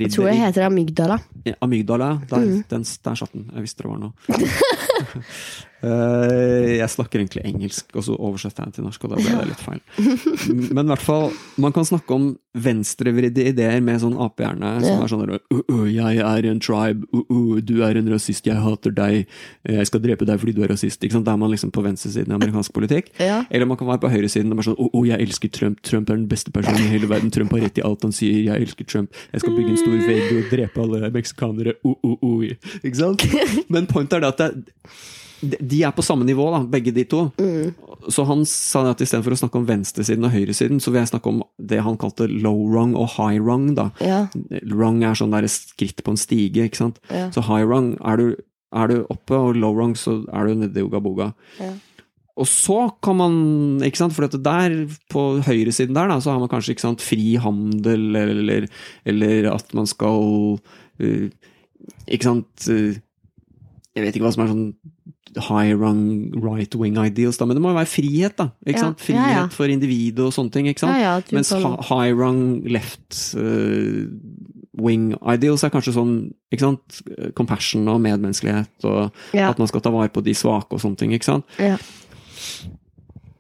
Jeg tror jeg heter amygdala. Ja, Amygdala, der, Mm. den, der satt den. Jeg visste det var noe. Eh, jeg snakker egentlig engelsk, og så oversetter jeg den til norsk, og da ble det litt feil. Men i hvert fall, man kan snakke om venstrevridde ideer med sånn apehjerne, som er sånn der, uh, uh, Jeg er en tribe, uh, uh, du er en rasist, jeg hater deg, jeg skal drepe deg fordi du er rasist. Ikke sant? Da er man liksom på venstresiden i amerikansk politikk. Ja. Eller man kan være på høyresiden og bare sånn Å, å, jeg elsker Trump. Trump er den beste personen i hele verden. Trump har rett i alt han sier. Jeg elsker Trump. Jeg skal bygge en stor vegg og drepe alle meksikanere. O, o. Ikke sant? Men pointet er det at det, de- er på samme nivå, da, begge de to. Mm. Så han sa at istedenfor å snakke om venstresiden og høyresiden, så vil jeg snakke om det han kalte low rung og high rung. da. Ja. Rung er sånn der skritt på en stige, ikke sant. Ja. Så high rung er du, er du oppe, og low rung så er du nede i ugaboga. Ja. Og så kan man ikke sant, For der, på høyresiden der, da, så har man kanskje ikke sant, fri handel, eller, eller at man skal uh, Ikke sant uh, Jeg vet ikke hva som er sånn high rung right wing ideals, da, men det må jo være frihet, da. Ikke Ja, sant? Frihet ja, ja. for individet og sånne ting. ikke sant? Mens kan- high rung left uh, wing ideals er kanskje sånn ikke sant? compassion og medmenneskelighet, og at man skal ta vare på de svake og sånne ting. ikke sant? Ja.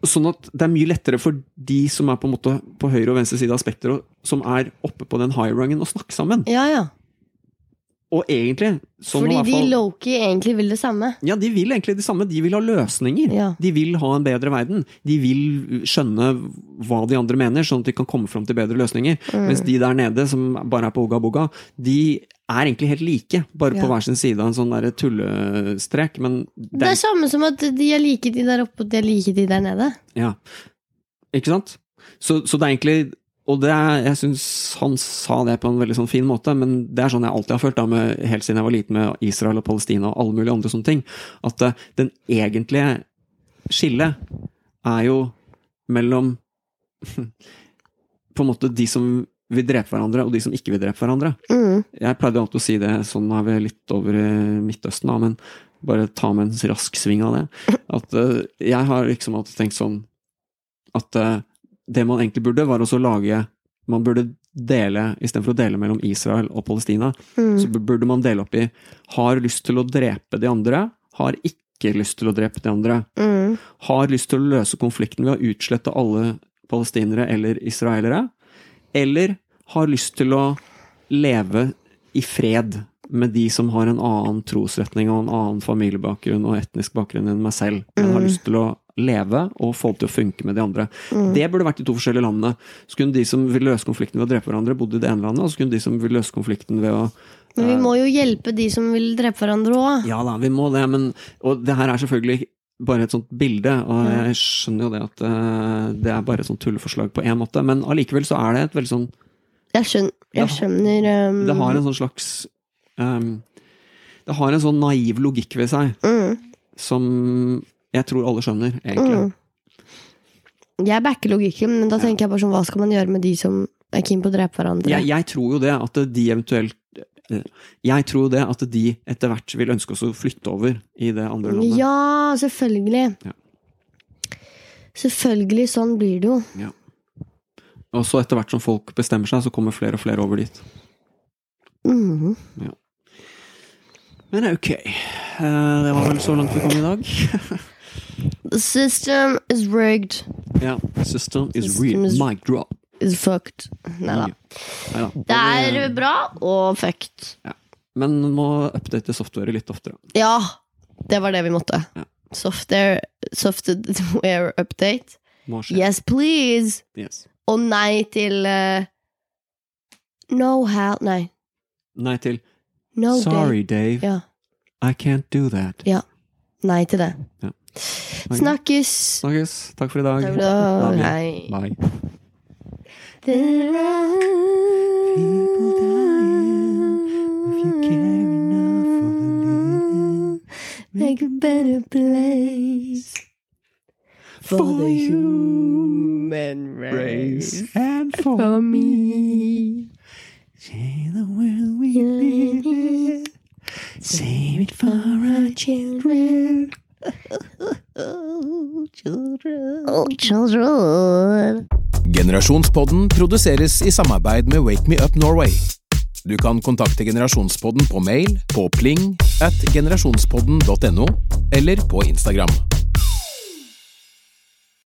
Sånn at det er mye lettere for de som er på en måte på høyre og venstre side av spekteret, som er oppe på den high rungen, å snakke sammen. ja, ja. Og egentlig Fordi de fall- Loki egentlig vil det samme. Ja, de vil egentlig det samme. De vil ha løsninger. Ja. De vil ha en bedre verden. De vil skjønne hva de andre mener, sånn at de kan komme fram til bedre løsninger. Mm. Mens de der nede, som bare er på Oga Boga, de er egentlig helt like. Bare på hver sin side av en sånn der tullestrek. Men Det det er samme som at de er like de der oppe, og de er like de der nede. Ja. Ikke sant? Så, så det er egentlig Og det er, jeg syns han sa det på en veldig sånn fin måte, men det er sånn jeg alltid har følt, da, med, helt siden jeg var liten med Israel og Palestina og alle mulige andre sånne ting, at uh, den egentlige skillet er jo mellom på en måte de som vil drepe hverandre, og de som ikke vil drepe hverandre. Mm. Jeg pleide alltid å si det, sånn er vi litt over Midtøsten, da, men bare ta med en rask sving av det. At uh, jeg har liksom alltid tenkt sånn at eh, det man egentlig burde, var også lage Man burde dele, istedenfor å dele mellom Israel og Palestina, Mm. så burde man dele opp i har lyst til å drepe de andre, har ikke lyst til å drepe de andre. Mm. Har lyst til å løse konflikten ved å utslette alle palestinere eller israelere, eller har lyst til å leve i fred med de som har en annen trosretning og en annen familiebakgrunn og etnisk bakgrunn enn meg selv, men har Mm. lyst til å leve og få det til å funke med de andre. Mm. Det burde vært de to forskjellige landene. Så kunne de som vil løse konflikten ved å drepe hverandre, bodd i det ene landet, og så kunne de som vil løse konflikten ved å Men vi må jo hjelpe de som vil drepe hverandre òg. ja da, vi må det, men Og det her er selvfølgelig bare et sånt bilde, og jeg skjønner jo det at eh, det er bare et sånt tulleforslag på én måte, men allikevel så er det et veldig sånn Jeg skjønner, jeg skjønner um, Det har en sånn slags um, Det har en sånn naiv logikk ved seg, mm, som jeg tror alle skjønner, egentlig. mm. Jeg backer logikken, men da tenker jeg bare sånn Hva skal man gjøre med de som er keen på å drepe hverandre? Jeg, jeg tror jo det at de eventuelt Jeg tror det at de etter hvert vil ønske oss å flytte over i det andre landet. Ja, selvfølgelig. Ja. Selvfølgelig, sånn blir det jo. Og så etter hvert som folk bestemmer seg, så kommer flere og flere over dit. Mhm. Men ok. Eh, Det var vel så langt vi kom i dag. The system is rigged. Ja. System is System real. is- Mic drop. Is fucked. Nei da. Neida. Det er bra og fucked. Ja. Men må update softwaret litt oftere. Ja, det var det vi måtte. Ja. Software, software update. Yes, please! Yes. Og nei til uh, No help Nei. Nei til No Sorry, Dave. Dave. Ja. I can't do that. Ja. Nei til det. Ja. Snakkes! Snakkes. Takk for i dag. Takk for i dag. Hei. Bye. There are People dying if you care enough for the living. Make a better place for, For the human race. and for For me. See the world we live in. Save it for our children. Oh, children. Generasjonspodden produseres i samarbeid med Wake Me Up Norway. Du kan kontakte Generasjonspodden på mail på pling at generasjonspodden.no eller på Instagram.